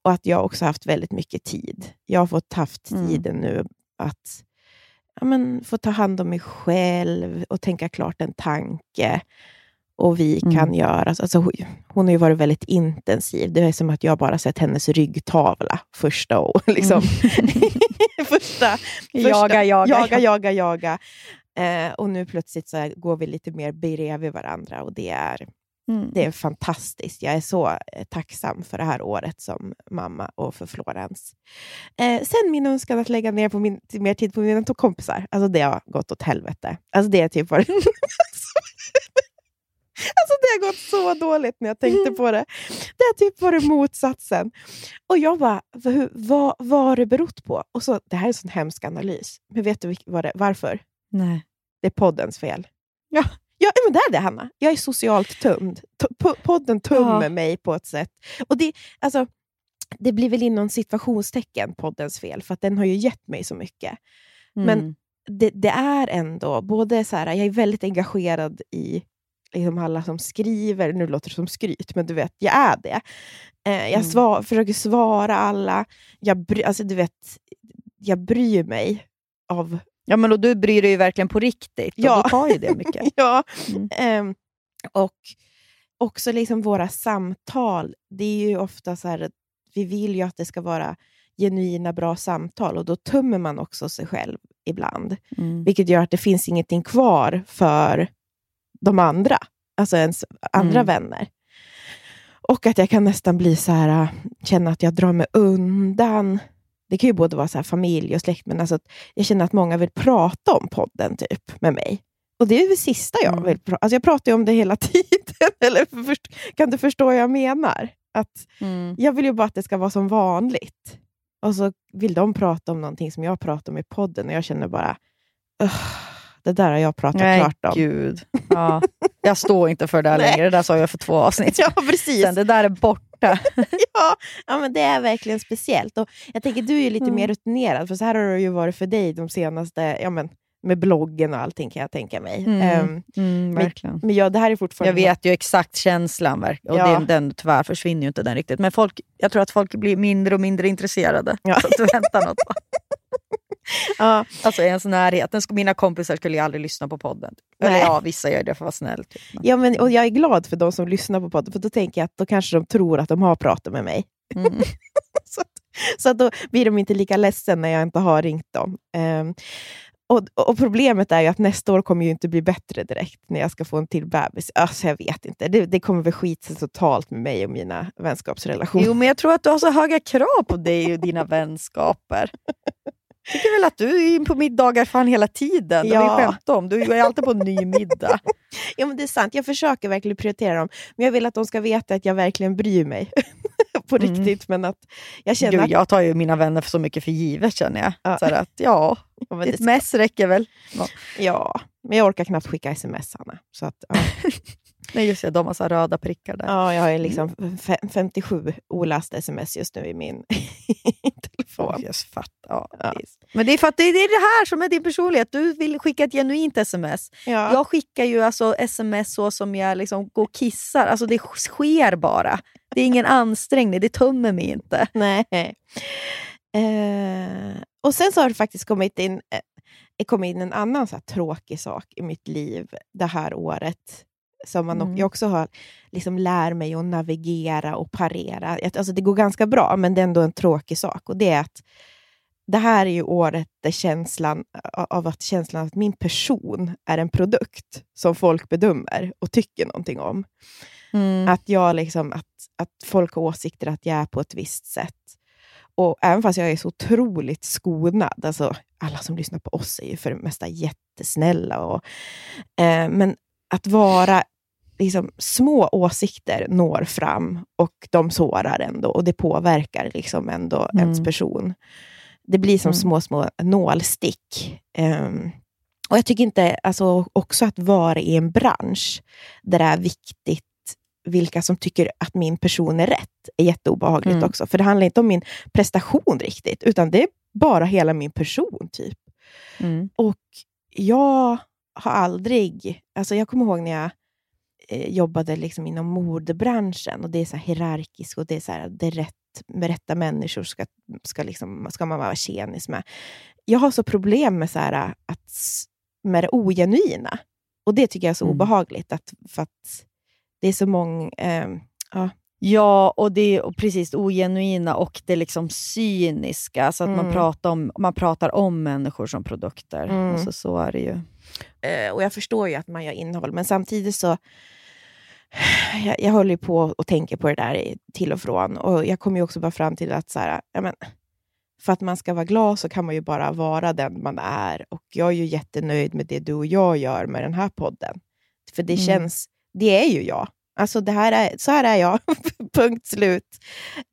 och att jag också haft väldigt mycket tid. Jag har fått haft Mm. tiden nu att ja, men, få ta hand om mig själv och tänka klart en tanke. Och vi Mm. kan göra... Alltså, hon- hon har ju varit väldigt intensiv. Det är som att jag bara sett hennes ryggtavla första och liksom, första, första, Jaga, jaga, jaga, jaga, jaga. Eh, och nu plötsligt så går vi lite mer bredvid varandra och det är, Mm. det är fantastiskt. Jag är så eh, tacksam för det här året som mamma och för Florens. Eh, sen min önskan att lägga ner på min, mer tid på mina två kompisar. Alltså det har gått åt helvete. Alltså det är typ varit... Alltså det har gått så dåligt när jag tänkte på det. Det har typ varit motsatsen. Och jag bara, vad, hur- vad, vad har det berott på? Och så, det här är en sån hemsk analys. Men vet du vad det, varför? Nej. Det är poddens fel. Ja. Ja, men det är det, Hanna. Jag är socialt tömd. Podden tömmer Ja. mig på ett sätt. Och det, alltså, det blir väl inom situationstecken poddens fel, för att den har ju gett mig så mycket. Men Mm. det, det är ändå, både så här, jag är väldigt engagerad i liksom alla som skriver, nu låter det som skryt, men du vet, jag är det. Eh, jag Mm. svar, försöker svara alla. Jag, bry, alltså, du vet, jag bryr mig av... Ja, men och du bryr dig ju verkligen på riktigt. Ja. Och då tar ju det mycket. ja, Mm. ehm, och också liksom våra samtal. Det är ju ofta så här, vi vill ju att det ska vara genuina, bra samtal och då tömmer man också sig själv ibland. Mm. Vilket gör att det finns ingenting kvar för de andra, alltså ens andra Mm. vänner. Och att jag kan nästan bli så här, äh, känna att jag drar mig undan. Det kan ju både vara så här familj och släkt, men alltså att jag känner att många vill prata om podden typ med mig. Och det är det sista jag Mm. vill prata Alltså jag pratar ju om det hela tiden. Eller först, kan du förstå vad jag menar? Att Mm. jag vill ju bara att det ska vara som vanligt. Och så vill de prata om någonting som jag pratar om i podden och jag känner bara, "Ugh, det där har jag pratat Nej, klart om. gud. Ja. Jag står inte för det här längre. Det där sa jag för två avsnitt Ja, precis. sen. Det där är borta. ja, ja, men det är verkligen speciellt. Och jag tänker, du är ju lite Mm. mer rutinerad, för så här har det ju varit för dig de senaste, ja, men, med bloggen och allting kan jag tänka mig. Mm. Ehm, Mm, verkligen. men ja, det här är Jag fortfarande... vet ju exakt känslan och Ja. den, den tyvärr försvinner ju inte den riktigt. Men folk, jag tror att folk blir mindre och mindre intresserade. Ja. Så att vänta något. Ja, Alltså i ens närhet. Den Mina kompisar skulle ju aldrig lyssna på podden. Eller Nej. ja, vissa gör det för att vara snäll. Typ. Ja, men, och jag är glad för de som lyssnar på podden, för då tänker jag att då kanske de tror att de har pratat med mig. Mm. så, att, så att då blir de inte lika ledsen när jag inte har ringt dem. Ehm, och, och Problemet är ju att nästa år kommer ju inte bli bättre direkt när jag ska få en till bebis. Alltså, jag vet inte. Det, det kommer väl skit sig totalt med mig och mina vänskapsrelationer. Jo, men jag tror att du har så höga krav på dig och dina vänskaper. Tycker väl att du är in på middagar fan hela tiden. Det har Ja. vi skämt om. Du är alltid på en ny middag. Ja, men det är sant. Jag försöker verkligen prioritera dem. Men jag vill att de ska veta att jag verkligen bryr mig. på Mm. riktigt. Men att jag känner Gud, jag tar ju mina vänner för så mycket för givet känner jag. Ja. Så att, ja, Ja, det, mess räcker väl. ja, men jag orkar knappt skicka sms, Hanna. Så att, ja. Nej, just det. De har så röda prickar där. Ja, jag har liksom fe- 57 olästa sms just nu i min telefon. Just fatt. Ja, Ja. Men det är för att det är det här som är din personlighet. Du vill skicka ett genuint sms. Ja. Jag skickar ju alltså sms så som jag liksom går och kissar. Alltså det sker bara. Det är ingen ansträngning. Det tömmer mig inte. Nej. Eh, och sen så har det faktiskt kommit in, eh, kommit in en annan så tråkig sak i mitt liv det här året. Som man, Mm. jag också har, liksom lär mig att navigera och parera. Alltså det går ganska bra, men det är ändå en tråkig sak. Och det är att det här är ju året där känslan av att känslan att min person är en produkt som folk bedömer och tycker någonting om. Mm. Att, jag liksom, att, att folk har åsikter att jag är på ett visst sätt. Och även fast jag är så otroligt skonad, alltså alla som lyssnar på oss är ju för det mesta jättesnälla. Och, eh, men att vara liksom, små åsikter når fram och de sårar ändå och det påverkar liksom ändå Mm. ens person. Det blir som Mm. små, små nålstick. Ehm, och jag tycker inte, alltså också att vara i en bransch där det är viktigt vilka som tycker att min person är rätt, är jätteobehagligt Mm. också. För det handlar inte om min prestation riktigt, utan det är bara hela min person. typ. Mm. Och jag har aldrig... Alltså jag kommer ihåg när jag jobbade liksom inom modebranschen och det är så hierarkiskt och det är så här, det är rätt, med rätta människor ska, ska, liksom, ska man vara tjenis med. Jag har så problem med, så här, att, med det ogenuina. Och det tycker jag är så Mm. obehagligt. Att, för att det är så många... ehm, ja. Ja, och det är och precis ogenuina och det liksom cyniska. Så att man, Mm. pratar om, man pratar om människor som produkter. Mm. Alltså, så är det ju. Eh, och jag förstår ju att man gör innehåll, men samtidigt så... Jag, jag håller på och tänker på det där till och från. Och jag kommer ju också bara fram till att så här, ja, men, för att man ska vara glad så kan man ju bara vara den man är. Och jag är ju jättenöjd med det du och jag gör med den här podden. För det Mm. känns... Det är ju jag. Alltså det här är, så här är jag. Punkt slut.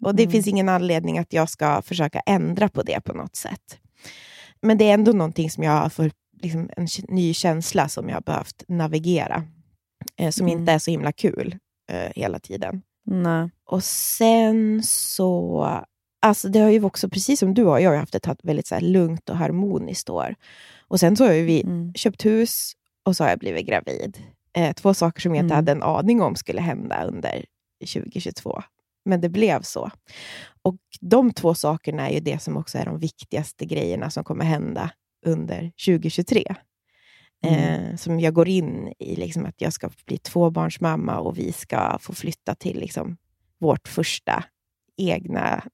Och det Mm. finns ingen anledning att jag ska försöka ändra på det på något sätt. Men det är ändå någonting som jag har för liksom en ny känsla som jag har behövt navigera. Eh, som Mm. inte är så himla kul eh, hela tiden. Nej. Och sen så... Alltså det har ju också, precis som du har, jag har haft ett väldigt så här lugnt och harmoniskt år. Och sen så har vi Mm. köpt hus och så har jag blivit gravid. Eh, två saker som jag inte Mm. hade en aning om skulle hända under 2022. Men det blev så. Och de två sakerna är ju det som också är de viktigaste grejerna som kommer hända under 2023. Eh, som jag går in i, liksom att jag ska bli tvåbarnsmamma och vi ska få flytta till liksom, vårt första egna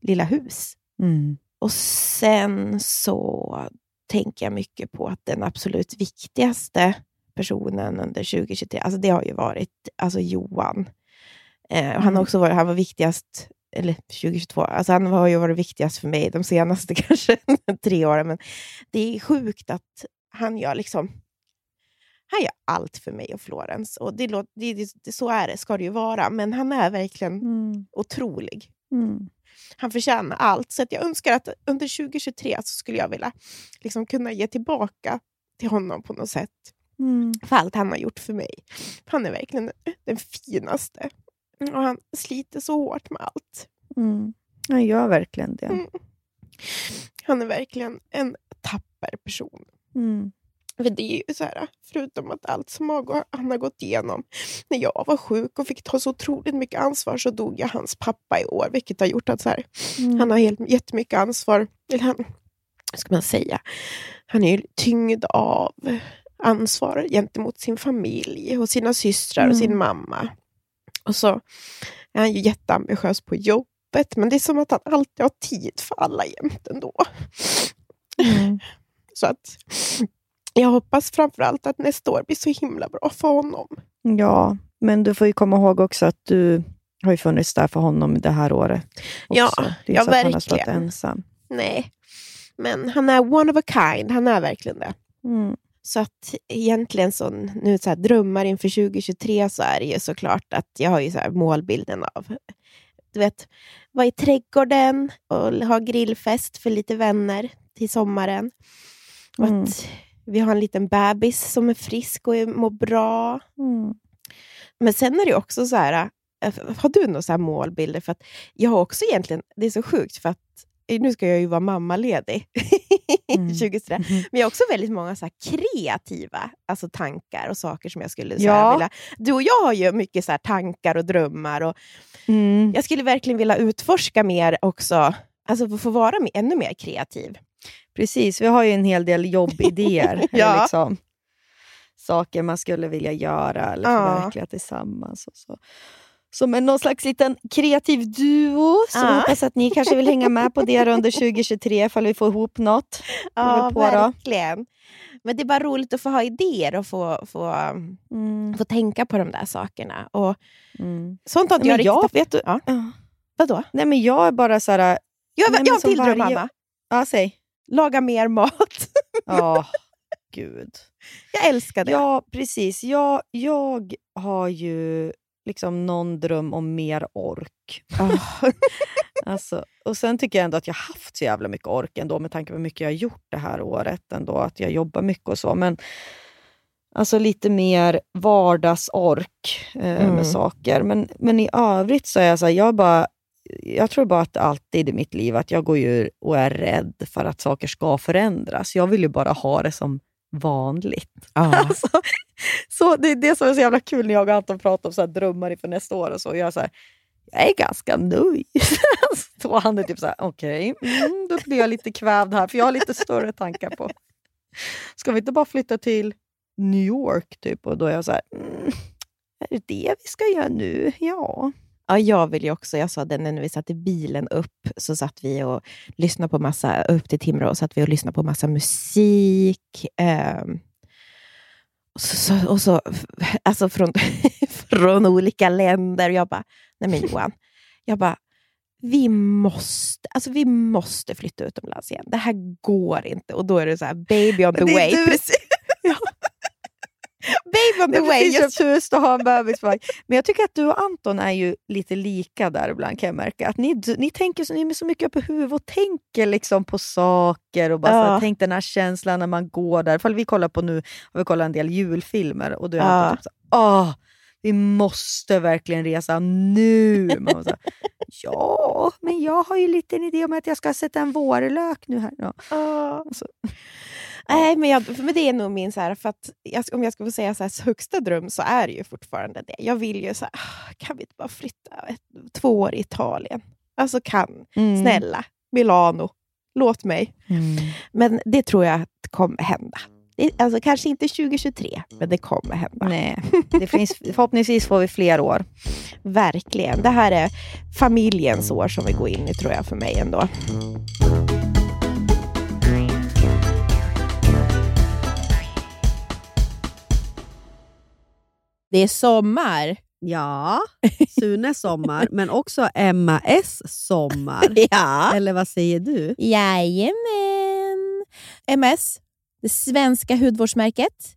lilla hus. Mm. Och sen så tänker jag mycket på att den absolut viktigaste personen under 2023, alltså det har ju varit alltså Johan. Eh, han, har Mm. också varit, han var viktigast, eller 2022, alltså han har ju varit viktigast för mig de senaste kanske tre åren. Men det är sjukt att han gör liksom han gör allt för mig och Florens. Och det, låter- det, det, det, så är det, ska det ju vara. Men han är verkligen Mm. otrolig. Mm. Han förtjänar allt. Så att jag önskar att under 2023 så skulle jag vilja liksom kunna ge tillbaka till honom på något sätt. Mm. För allt han har gjort för mig. Han är verkligen den finaste. Och han sliter så hårt med allt. Mm. Jag gör verkligen det. Mm. Han är verkligen en tapper person. Mm. För det är ju så här, förutom att allt som han har gått igenom. När jag var sjuk och fick ta så otroligt mycket ansvar så dog jag hans pappa i år. Vilket har gjort att så här, Mm. han har helt, jättemycket ansvar. Eller han, vad ska man säga? Han är ju tyngd av ansvar gentemot sin familj och sina systrar och sin Mm. mamma. Och så är han ju jätteambitiös på jobbet. Men det är som att han alltid har tid för alla jämt ändå. Mm. Så att jag hoppas framförallt att nästa år blir så himla bra för honom. Ja, men du får ju komma ihåg också att du har ju funnits där för honom det här året. Också. Ja, det är ja, så att han har stått verkligen. ensam. Nej, men han är one of a kind. Han är verkligen det. Mm. Så att egentligen så, nu så här, drömmar inför 2023 så är det ju såklart att jag har ju så här målbilden av du vet, vara i trädgården och ha grillfest för lite vänner till sommaren. Mm. att vi har en liten bebis som är frisk och mår bra. Mm. Men sen är det också så här, äh, har du några så målbilder? För att jag har också egentligen, det är så sjukt för att eh, nu ska jag ju vara mammaledig Mm. 2023. Mhm. Men jag har också väldigt många så kreativa alltså tankar och saker som jag skulle så Ja. vilja... Du och jag har ju mycket så tankar och drömmar. Och Mm. jag skulle verkligen vilja utforska mer också. Alltså få vara ännu mer kreativ. Precis, vi har ju en hel del jobbidéer. Ja. liksom, saker man skulle vilja göra eller Ja. förverkliga tillsammans. Och så. Som en någon slags liten kreativ duo. Så Ja. jag hoppas att ni kanske vill hänga med på det under 2023 ifall vi får ihop något. Ja, på då. verkligen. Men det är bara roligt att få ha idéer och få, få, Mm. få tänka på de där sakerna. Och Mm. sånt har inte jag riktigt... jag, vet du, Ja. Ja. Vadå? Nej, men jag är bara så här, Jag, jag har en till dröm, Anna. Ja, säg. Laga mer mat. Ja, gud. Jag älskar det. Ja, precis. Jag, jag har ju liksom någon dröm om mer ork. Ah. Alltså, och Sen tycker jag ändå att jag har haft så jävla mycket ork ändå med tanke på hur mycket jag har gjort det här året. ändå Att jag jobbar mycket och så. Men alltså lite mer vardagsork eh, Mm. med saker. Men, men i övrigt så är jag så här, jag bara jag tror bara att alltid i mitt liv att jag går ju och är rädd för att saker ska förändras. Jag vill ju bara ha det som vanligt. Alltså, så det är det som är så jävla kul när jag och Anton pratar om så här drömmar inför nästa år. Och så. Jag, är så här, jag är ganska nöjd. så han är typ så här, okej, mm, då blir jag lite kvävd här för jag har lite större tankar på. Ska vi inte bara flytta till New York? typ? Och då är jag så här, mm, är det det vi ska göra nu? Ja. Ja, jag vill ju också. Jag sa det när vi satt i bilen upp, så satt vi och lyssnade på massa, upp till Timrå, satt vi och lyssnade på massa musik. ehm, och så, och så, alltså från, från olika länder. Jag bara, nej men Johan, jag bara, vi måste, alltså vi måste flytta utomlands igen. Det här går inte. Och då är det så här, baby on the way. du. Precis. Baby on the way. precis Just, köpt hus och har en bebis på väg. Men jag tycker att du och Anton är ju lite lika där ibland kan jag märka. Att ni, ni tänker så, ni är så mycket på huvudet och tänker liksom på saker. och bara så här, Ja. Tänk den här känslan när man går där. Ifall vi kollar på nu, har vi kollat en del julfilmer och du är Ja. Typ så Åh, vi måste verkligen resa nu. Man så ja, men jag har ju lite en idé om att jag ska sätta en vårlök nu här. Ja. Alltså, Nej, men, jag, men det är nog min, så här, för att jag, om jag ska få säga så här, högsta dröm så är det ju fortfarande det. Jag vill ju så här, ah, kan vi inte bara flytta ett, två år i Italien? Alltså kan, mm. snälla, Milano, låt mig. Mm. Men det tror jag att kommer hända. Det, alltså, kanske inte 2023, men det kommer hända. Nej, det finns, förhoppningsvis får vi fler år. Verkligen. Det här är familjens år som vi går in i tror jag för mig ändå. Det är sommar. Ja, Sunes sommar, men också Emma S sommar. Ja. Eller vad säger du? Jajamän. MS, det svenska hudvårdsmärket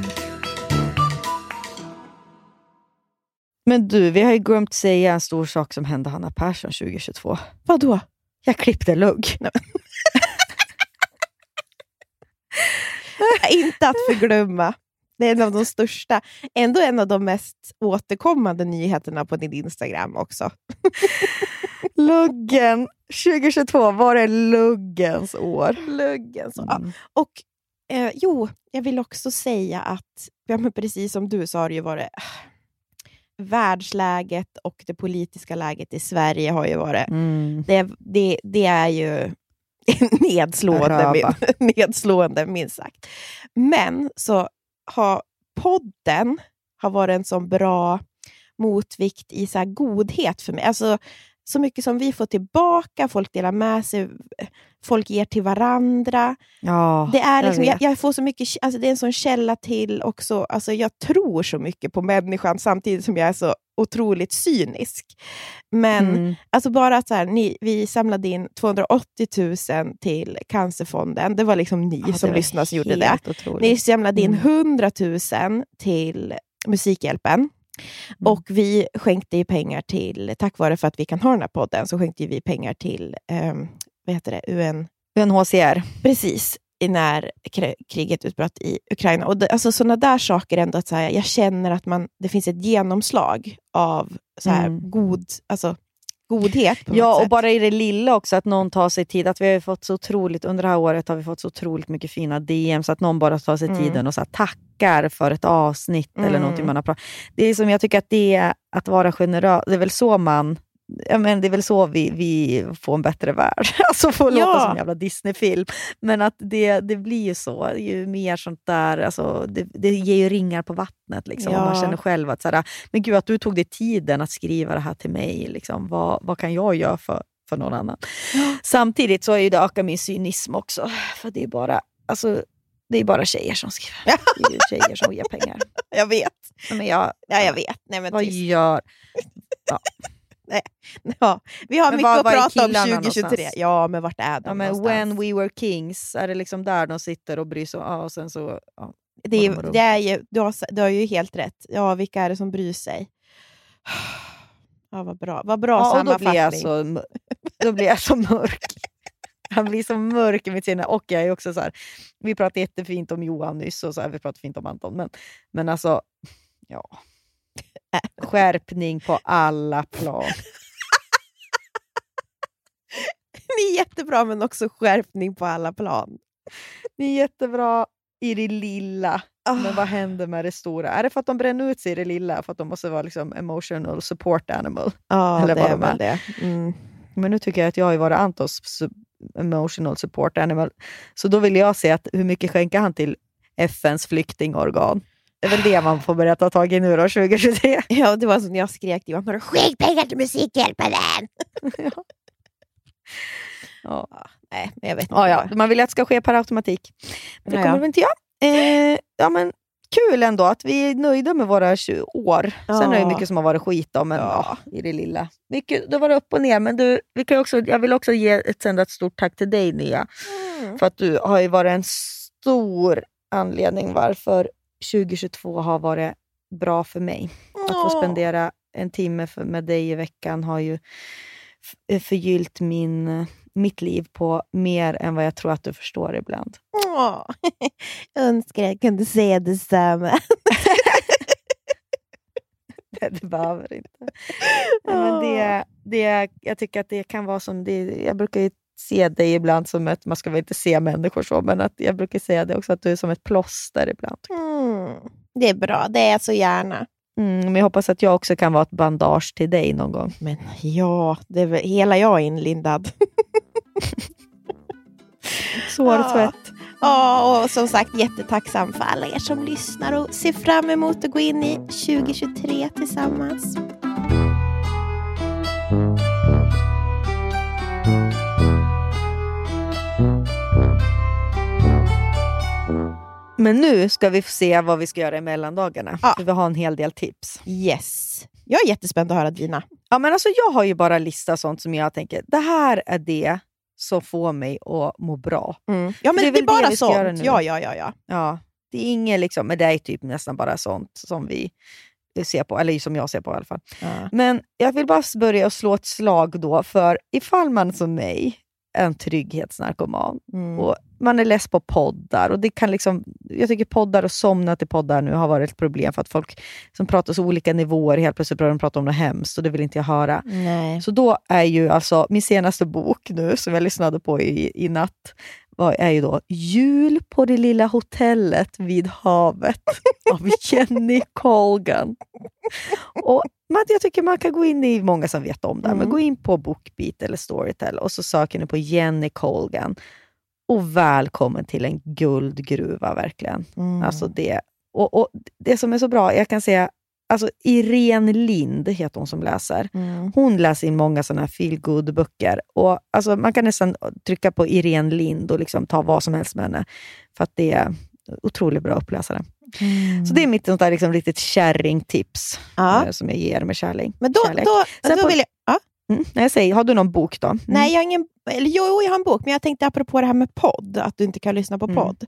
Men du, vi har ju glömt säga en stor sak som hände Hanna Persson 2022. Vadå? Jag klippte lugg. Inte att förglömma. Det är en av de största, ändå en av de mest återkommande nyheterna på din Instagram också. Luggen 2022 var det luggens år. Luggen. Så. Ja. Mm. Och eh, jo, jag vill också säga att, ja, precis som du så har det ju varit äh, världsläget och det politiska läget i Sverige har ju varit, Mm. det, det, det är ju nedslående, min, nedslående minst sagt. Men så har podden har varit en sån bra motvikt i så här godhet för mig. Alltså, så mycket som vi får tillbaka, folk delar med sig, folk ger till varandra. Ja, Det är, jag liksom, jag, jag får så mycket, alltså det är en sån källa till också, alltså jag tror så mycket på människan samtidigt som jag är så otroligt cynisk. Men Mm. alltså bara att så här, ni, vi samlade in 280 000 till Cancerfonden, det var liksom ni Ja, som lyssnade som gjorde det. otroligt. Ni samlade in Mm. 100 000 till Musikhjälpen. Mm. Och vi skänkte ju pengar till, tack vare för att vi kan ha den här podden, så skänkte vi pengar till ehm, vad heter det, UN, UNHCR. precis när kri- kriget utbröt i Ukraina. Och det, alltså sådana där saker, ändå att så här, jag känner att man, det finns ett genomslag av så här, Mm. god, alltså, godhet. Ja, och sätt. bara i det lilla också, att någon tar sig tid. Att vi har fått så otroligt, under det här året har vi fått så otroligt mycket fina DM, så att någon bara tar sig Mm. tiden och så här, tackar för ett avsnitt eller Mm. någonting man har pratat Det är som jag tycker att det är att vara generös, det är väl så man Ja, men det är väl så vi, vi får en bättre värld. Alltså får Ja. låta som en jävla Disney-film. Men att det, det blir ju så. Ju mer sånt där, alltså, det, det ger ju ringar på vattnet. Liksom, och man Ja. känner själv att så här, men gud, att du tog dig tiden att skriva det här till mig. Liksom, vad, vad kan jag göra för, för någon annan? Samtidigt så är ju det ökar min cynism också. För det är bara, alltså, det är bara tjejer som skriver. Det är ju tjejer som ger pengar. Jag vet. Men jag, Ja, jag vet. Nej, men vad trist. gör... ja, vi har Men mycket var- att var prata om killarna 2023. någonstans? Ja, men vart är de Ja, men någonstans? when we were kings, är det liksom där de sitter och bryr sig? Ja, och sen så, ja. det, är, det är ju, du, har, du har ju helt rätt. Ja, vilka är det som bryr sig? Ja, vad bra, vad bra Ja, och då sammanfattning. blir, jag så, då blir jag så mörk. Han blir så mörk i mitt sinne. Och jag är också så här, vi pratade jättefint om Johan nyss och så här, vi pratade fint om Anton. Men, men alltså, ja. Skärpning på alla plan. Ni är jättebra, men också skärpning på alla plan. Det är jättebra i det lilla, men vad händer med det stora? Är det för att de bränner ut sig i det lilla? För att de måste vara liksom emotional support animal? Ja, Eller det vad är väl det. Mm. Men nu tycker jag att jag har varit Antons emotional support animal. Så då vill jag se att hur mycket skänker han till FNs flyktingorgan? Det är väl det man får börja ta tag i nu då, 2023. Ja, det var som när jag skrek till Johan, "Har du skänk pengar till Musikhjälpen! Ja. Nej, men jag vet inte. Ja, ja. Man vill att det ska ske per automatik. Men det Ja, kommer ja. väl inte jag. Eh, ja, men kul ändå att vi är nöjda med våra 20 år. Sen är det Ja. mycket som har varit skit då, men Ja. ja. i det lilla. Mycket, det var upp och ner, men du, vi kan också, jag vill också ge ett, sända ett stort tack till dig Nia. Mm. För att du har varit en stor anledning varför 2022 har varit bra för mig. Att få spendera en timme med dig i veckan har ju f- förgyllt min, mitt liv på mer än vad jag tror att du förstår ibland. Åh, jag önskar jag kunde säga detsamma. Det, det behöver inte. Nej, men det, det, jag tycker att det kan vara som... Det, jag brukar ju se dig ibland som ett... Man ska väl inte se människor så, men att jag brukar säga det också, att du är som ett plåster ibland. Mm. Det är bra, det är jag så gärna. Mm, men jag hoppas att jag också kan vara ett bandage till dig någon gång. Men ja, det är väl, hela jag är inlindad. Sårtvätt. Ja, och som sagt jättetacksam för alla er som lyssnar och ser fram emot att gå in i 2023 tillsammans. Men nu ska vi se vad vi ska göra i mellandagarna. Ja. För vi har en hel del tips. Yes. Jag är jättespänd att höra dina. Ja, men alltså, jag har ju bara listat sånt som jag tänker, det här är det som får mig att må bra. Ja, men det är det är, det bara göra sånt. Ja, ja, ja, ja. Ja, det är inget liksom, men det är typ nästan bara sånt som vi ser på, eller som jag ser på i alla fall. ja. Men jag vill bara börja och slå ett slag då för ifall man som mig en trygghetsnarkoman Mm. och man är less på poddar. Och det kan liksom, jag tycker poddar och somna till poddar nu har varit ett problem för att folk som pratar så olika nivåer helt plötsligt börjar de prata om något hemskt och det vill inte jag höra. Nej. Så då är ju alltså min senaste bok nu, som jag lyssnade på i, i natt, var, är ju då Jul på det lilla hotellet vid havet av Jenny Colgan. Och man, jag tycker man kan gå in i, många som vet om det, här, men Mm. gå in på Bookbeat eller Storytel och så söker ni på Jenny Colgan. Och välkommen till en guldgruva verkligen. Mm. Alltså det, och, och det som är så bra, jag kan säga, alltså Irene Lind heter hon som läser. Mm. Hon läser in många sådana här feel böcker och alltså Man kan nästan trycka på Irene Lind och liksom ta vad som helst med henne. För att det är otroligt bra uppläsare. Mm. Så det är mitt sånt där liksom riktigt kärringtips Ja. eh, som jag ger med kärlek. Men då, kärlek. då, Sen då på- vill jag... Ja. Mm. Jag säger, har du någon bok då? Mm. Nej, jag har ingen... Eller jo, jo, jag har en bok, men jag tänkte apropå det här med podd, att du inte kan lyssna på Mm. podd.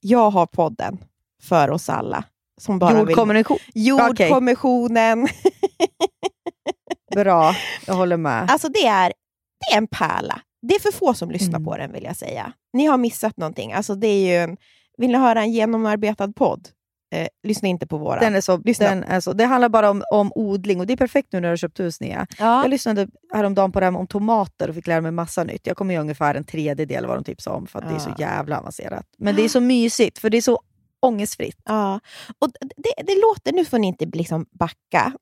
Jag har podden för oss alla. Som bara vill... Jordkommunikation. Jordkommissionen. Bra, jag håller med. Alltså det är, det är en pärla. Det är för få som lyssnar Mm. på den, vill jag säga. Ni har missat någonting. Alltså det är ju en, vill ni höra en genomarbetad podd? Eh, lyssna inte på våra. Den är så, Lyssna. den är så, det handlar bara om, om odling och det är perfekt nu när du har köpt hus Nia. ja. Jag lyssnade häromdagen på det här om tomater och fick lära mig massa nytt. Jag kommer ju ungefär en tredjedel av vad de tipsade om för att det är så Ja. jävla avancerat. Men det är så mysigt för det är så ångestfritt. Ja, och det, det låter, nu får ni inte liksom backa.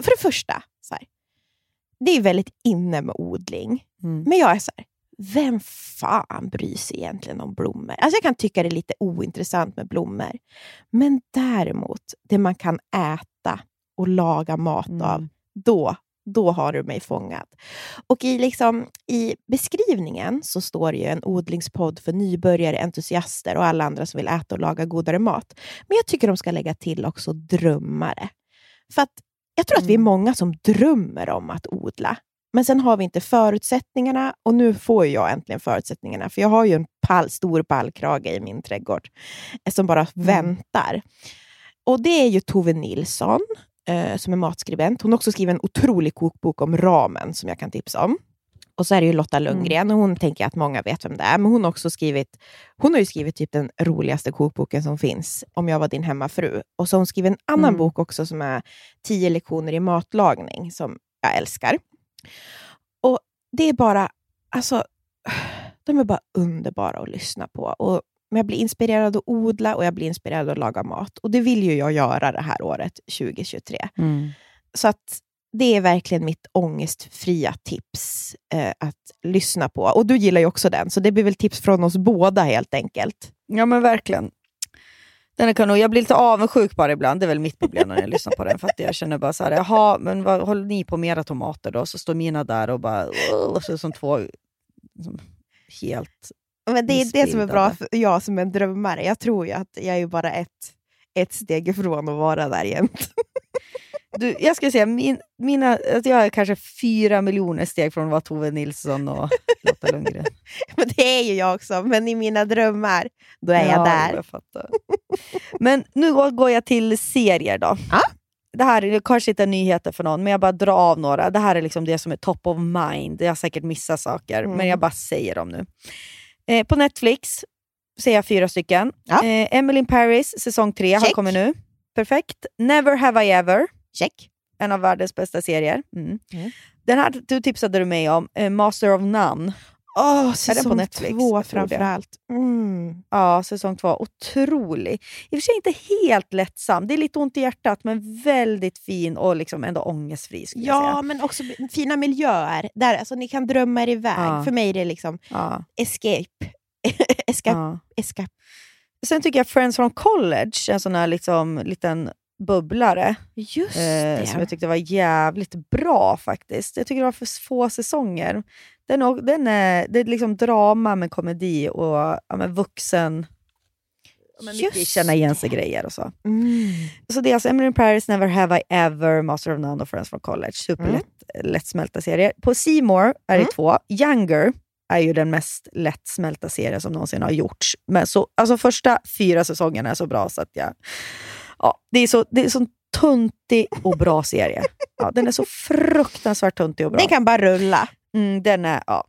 För det första, så här, det är väldigt inne med odling. Mm. Men jag är så här, vem fan bryr sig egentligen om blommor? Alltså jag kan tycka det är lite ointressant med blommor. Men däremot, det man kan äta och laga mat Mm. av, då, då har du mig fångad. Och i, liksom, i beskrivningen så står det ju en odlingspodd för nybörjare, entusiaster och alla andra som vill äta och laga godare mat. Men jag tycker de ska lägga till också drömmare. För att jag tror att vi är Mm. många som drömmer om att odla. Men sen har vi inte förutsättningarna och nu får jag äntligen förutsättningarna. För jag har ju en pall, stor pallkrage i min trädgård eh, som bara väntar. Och det är ju Tove Nilsson eh, som är matskribent. Hon har också skrivit en otrolig kokbok om ramen som jag kan tipsa om. Och så är det ju Lotta Lundgren och hon tänker att många vet vem det är. Men hon har också skrivit, hon har ju skrivit typ den roligaste kokboken som finns, Om jag var din hemmafru. Och så har hon skrivit en annan Mm. bok också som är tio lektioner i matlagning som jag älskar. Och det är bara, alltså, de är bara underbara att lyssna på. Och jag blir inspirerad att odla och jag blir inspirerad att laga mat. Och det vill ju jag göra det här året, 2023. Så att det är verkligen mitt ångestfria tips eh, att lyssna på. Och du gillar ju också den, så det blir väl tips från oss båda helt enkelt. Ja men verkligen. Den är kanon. Jag blir lite avundsjuk bara ibland, det är väl mitt problem när jag lyssnar på den. För att jag känner bara så här, jaha, men vad håller ni på med era tomater då? Så står mina där och bara, och så som två som helt... Men det är det som är bra för jag som en drömmare. Jag tror ju att jag är bara ett, ett steg ifrån att vara där jämt. Du, jag ska säga, min, mina, att jag är kanske fyra miljoner steg från att vara Tove Nilsson och Lotta Lundgren. Men det är ju jag också, men i mina drömmar, då är jag Ja, där. Jag fattar. Men nu går- jag till serier då. Ja. Det här är kanske inte nyheter för någon, men jag bara drar av några. Det här är liksom det som är top of mind. Jag har säkert missat saker, Mm. men jag bara säger dem nu. Eh, på Netflix ser jag fyra stycken. Ja. Eh, Emily in Paris, säsong tre, har kommit nu. Perfekt. Never have I ever, Check. en av världens bästa serier. Mm. Mm. Den här du tipsade du mig om, eh, Master of None. På säsong Netflix? två framförallt. Mm. Ja, säsong två. Otrolig. I och för sig inte helt lättsam. Det är lite ont i hjärtat, men väldigt fin och liksom ändå ångestfri. Ja, men också fina miljöer. Där, alltså, ni kan drömma er iväg. Ja. För mig är det liksom Ja. escape. Eska, Ja. eska. Sen tycker jag Friends from College, en sån här liksom, liten bubblare, Just eh, som jag tyckte var jävligt bra faktiskt. Jag tycker det var för få säsonger. Den, den är, det är liksom drama med komedi och ja, med vuxen... Men mycket känna igen sig grejer och så. Mm. Så det är alltså Emily in Paris, Never Have I Ever, Master of None och Friends from College. Superlätt lättsmälta serier. På More är det Mm. två. Younger är ju den mest lättsmälta serien som någonsin har gjorts. Men så, alltså första fyra säsongerna är så bra så att jag... Ja, det är så, det är så tuntig och bra serie. Ja, den är så fruktansvärt tuntig och bra. Den kan bara rulla. Mm, den är, ja,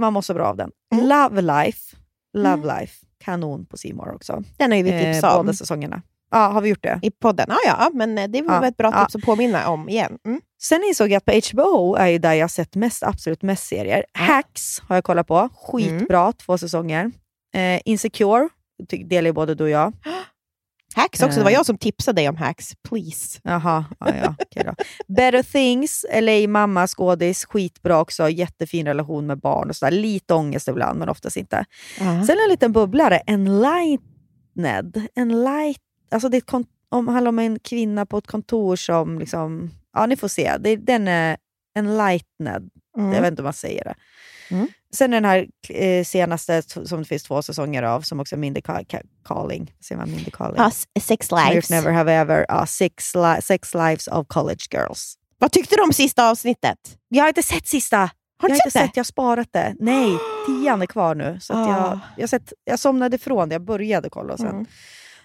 man mår så bra av den. Mm. Love Life, Love Life, kanon på More också. Den har ju vi Eh, tipsat om båda säsongerna. Ja, har vi gjort det? i podden. Ja, ja, men eh, det var Ja, ett bra ja. tips att påminna om igen. Mm. Sen insåg jag att på HBO är ju där jag sett mest, absolut mest serier. Hacks har jag kollat på. Skitbra, två säsonger. Eh, Insecure delar ju både du och jag. Hacks också. Det var Eh. jag som tipsade dig om Hacks. Please. Jaha, ja, ja, då. Better Things, LA mamma, skådis, skitbra också. Jättefin relation med barn och sådär. Lite ångest ibland, men oftast inte. Sen en liten bubblare, Enlightened. Enlight, alltså det kon- om, handlar om en kvinna på ett kontor som, liksom, ja ni får se, det, den är enlightened. Mm. Jag vet inte om man säger det. Mm. Sen den här eh, senaste som det finns två säsonger av, som också är Mindy Ca- Ca- Calling. Säger man Mindy Calling? Ja, s- Sex Lives. Never have ever. Ja, six, li- sex Lives of College Girls. Vad tyckte du om sista avsnittet? Jag har inte sett sista. Har jag du har sett inte det? sett, jag har sparat det. Nej, tian är kvar nu. Så att jag, Ah. jag, sett, jag somnade ifrån det, jag började kolla. Och sen, Mm.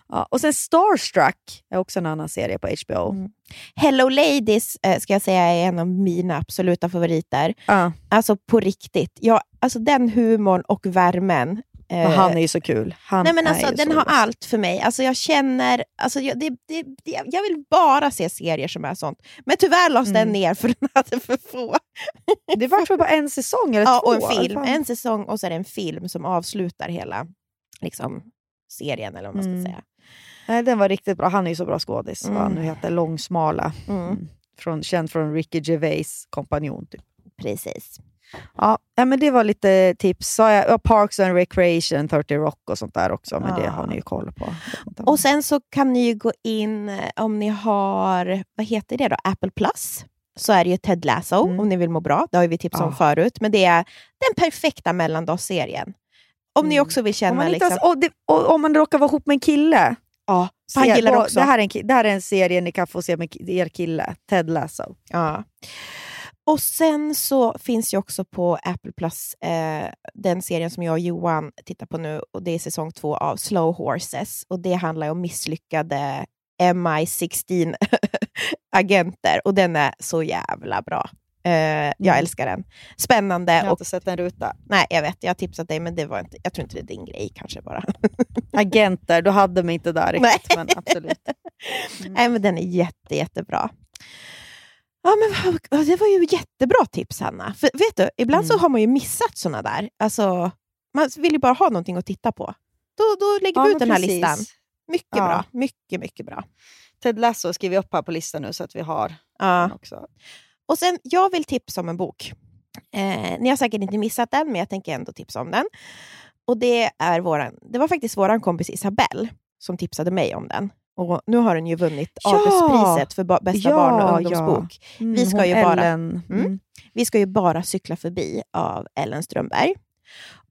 Ja. och sen Starstruck är också en annan serie på HBO. Mm. Hello Ladies eh, ska jag säga är en av mina absoluta favoriter. Ja. Alltså på riktigt. Ja, alltså den humorn och värmen. eh, han är ju så kul. Han Nej, men alltså, den har rolig. allt för mig. Alltså, jag känner... Alltså, jag, det, det, det, jag vill bara se serier som är sånt. Men tyvärr lades den Mm. ner för den hade för få. Det var bara en säsong eller Ja, två? och en film. Fan. En säsong och så är det en film som avslutar hela liksom, serien, eller vad man ska Mm. säga. Nej, den var riktigt bra. Han är ju så bra skådis. Vad han Mm. nu heter, Långsmala. Mm. Mm. Från, känd från Ricky Gervais kompanjon. Typ. Precis. Ja, men det var lite tips. Ja, Parks and Recreation, 30 Rock och sånt där också, men det Ja. har ni ju koll på. Och sen så kan ni ju gå in, eh, om ni har, vad heter det då, Apple Plus, så är det ju Ted Lasso, Mm. om ni vill må bra. Det har vi tipsat om Ja. förut. Men det är den perfekta mellandagsserien. Om ni Mm. också vill om, känna... man inte liksom, ens, och det, och, om man råkar vara ihop med en kille. Ja, han gillar det också. Det här, är en, det här är en serie ni kan få se med er kille, Ted Lasso. Ja. Och sen så finns ju också på Apple Plus eh, den serien som jag och Johan tittar på nu och det är säsong två av Slow Horses och det handlar om misslyckade MI16-agenter och den är så jävla bra. Eh, jag Mm. älskar den. Spännande. Jag har Och, inte sett en ruta. nej, jag vet, jag har tipsat dig men det var inte, jag tror inte det är din grej kanske bara. Agenter, du hade mig inte där Nej. riktigt, men absolut. Nej, men den är jätte, jättebra. Ja, men det var ju jättebra tips, Hanna. För, vet du, ibland så Mm. har man ju missat såna där. Alltså, man vill ju bara ha någonting att titta på. Då, då lägger vi Ja, ut men den här precis. listan. Mycket Ja. bra. Mycket, mycket bra. Ted Lasso skriver vi upp här på listan nu så att vi har Ja. också. Och sen, jag vill tipsa om en bok. Eh, ni har säkert inte missat den, men jag tänker ändå tipsa om den. Och det, är våran, det var faktiskt vår kompis Isabelle som tipsade mig om den. Och nu har den ju vunnit Ja! Augustpriset för ba- bästa Ja, barn och ja. ungdomsbok. Mm, Vi ska ju bara- Ellen, Mm. Vi ska ju bara cykla förbi av Ellen Strömberg.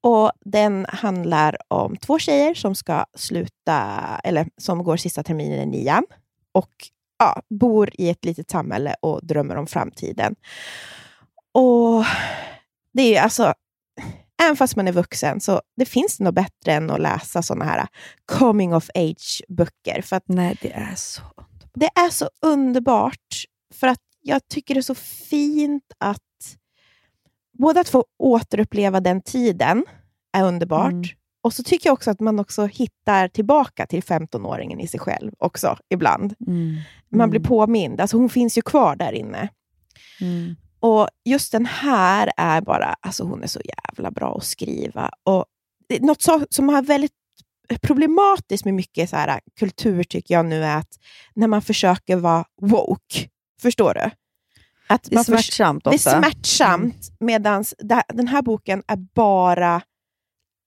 Och Den handlar om två tjejer som ska sluta, eller som går sista terminen i nian och ja, bor i ett litet samhälle och drömmer om framtiden. Och det är ju alltså, även fast man är vuxen, så det finns något bättre än att läsa såna här coming of age-böcker. För att Nej, det är så det är så underbart, för att jag tycker det är så fint att både att få återuppleva den tiden är underbart, Mm. Och så tycker jag också att man också hittar tillbaka till 15-åringen i sig själv också ibland. Mm. Man blir påmind, alltså hon finns ju kvar där inne. Mm. Och just den här är bara, alltså hon är så jävla bra att skriva. Och något så, som har väldigt problematiskt med mycket så här, kultur tycker jag nu är att när man försöker vara woke, förstår du? Att Det man smärtsamt ofta. Mm. det, väldigt problematiskt med mycket så här, kultur tycker jag nu är att när man försöker vara woke, förstår du? Att Det är smärtsamt det är smärtsamt, medan den här boken är bara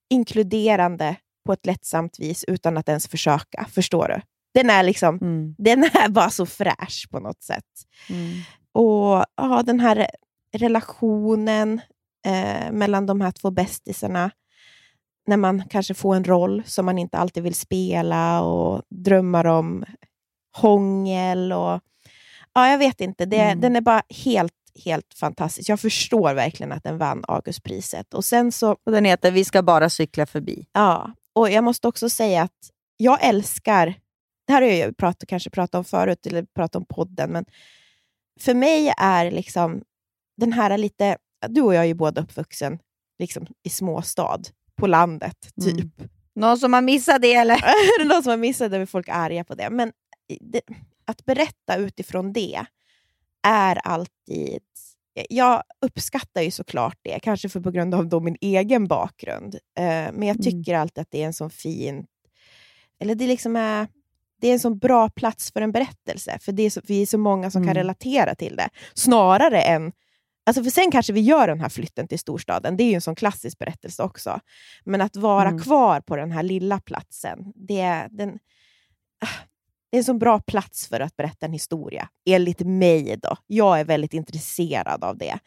inkluderande på ett lättsamt vis utan att ens försöka. Förstår du? Den är, liksom, Mm. den är bara så fräsch på något sätt. Mm. Och ja, den här relationen eh, mellan de här två bästisarna, när man kanske får en roll som man inte alltid vill spela och drömmar om hångel och ja, jag vet inte. Det, Mm. Den är bara helt, helt fantastisk. Jag förstår verkligen att den vann Augustpriset. Och sen så Och den heter Vi ska bara cykla förbi. Ja, och jag måste också säga att jag älskar, det här har jag ju pratat, kanske pratat om förut, eller pratat om podden, men för mig är liksom den här lite, du och jag är ju båda uppvuxen liksom, i småstad, på landet, typ. Mm. Någon som har missat det eller? är någon som har missat det, är folk arga på det. Men det, att berätta utifrån det är alltid... Jag uppskattar ju såklart det, kanske för på grund av då min egen bakgrund. Eh, men jag tycker alltid att det är en sån fin... Eller det liksom är... Det är en sån bra plats för en berättelse, för det är så, vi är så många som kan Mm. relatera till det. Snarare än... Alltså för sen kanske vi gör den här flytten till storstaden, det är ju en sån klassisk berättelse också. Men att vara Mm. kvar på den här lilla platsen, det, är- den, ah, en så bra plats för att berätta en historia. Enligt mig då. Jag är väldigt intresserad av det.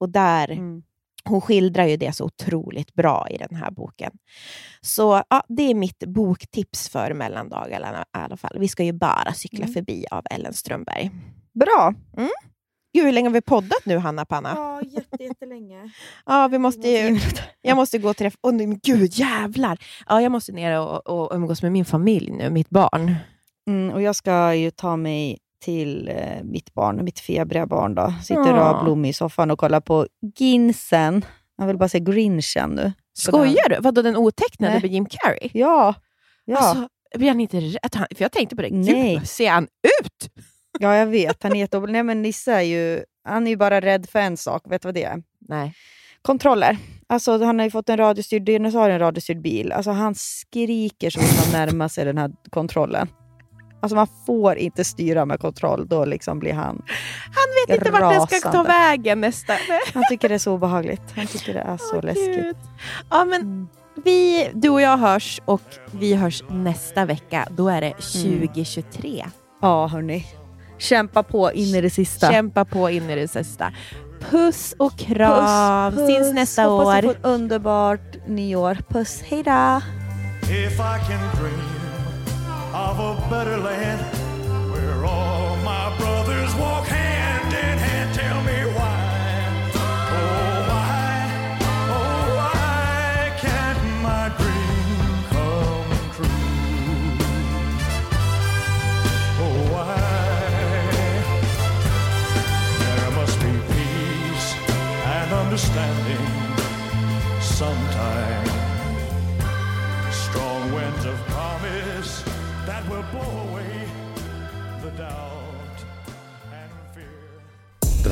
Och där, Mm. hon skildrar ju det så otroligt bra i den här boken. Så ja, det är mitt boktips för mellandagarna i alla fall. Vi ska ju bara cykla Mm. förbi av Ellen Strömberg. Bra. Gud, hur länge har vi poddat nu, Hanna Panna? Ja, jätte, jättelänge. Ja, vi måste ju... Jag måste gå och träffa... Åh, men gud, jävlar! Ja, jag måste ner och, och umgås med min familj nu, mitt barn. Mm, och jag ska ju ta mig till eh, mitt barn, mitt febriga barn. Då. Sitter Ja. och blommig i soffan och kollar på Ginsen. Jag vill bara säga Grinchen nu. Skojar du? Vadå, den otecknade Nej. med Jim Carrey? Ja. Ja. Alltså, blir han inte rädd? Han- För jag tänkte på det. Nej. Gud, ser han ut? ja, jag vet. Han är. Nej, men Nisse är ju, han är ju bara rädd för en sak. Vet du vad det är? Nej. Kontroller. Alltså, han har ju fått en radiostyrd dinosaurie, en radiostyrd bil. Alltså, han skriker så fort han närmar sig den här kontrollen. Alltså man får inte styra med kontroll, då liksom blir han... Han vet inte vart den ska ta vägen nästa. Han tycker det är så obehagligt. Han tycker det är så Åh, läskigt. Gud. Ja, men Mm. vi, du och jag hörs och vi hörs nästa vecka. Då är det 2023. Ja, hörni. Kämpa på in i det sista. Kämpa på in i det sista. Puss och kram. Syns nästa Hoppas ni år. får ett underbart nyår. Puss, hej då! Of a better land where all my brothers walk hand in hand, tell me why, oh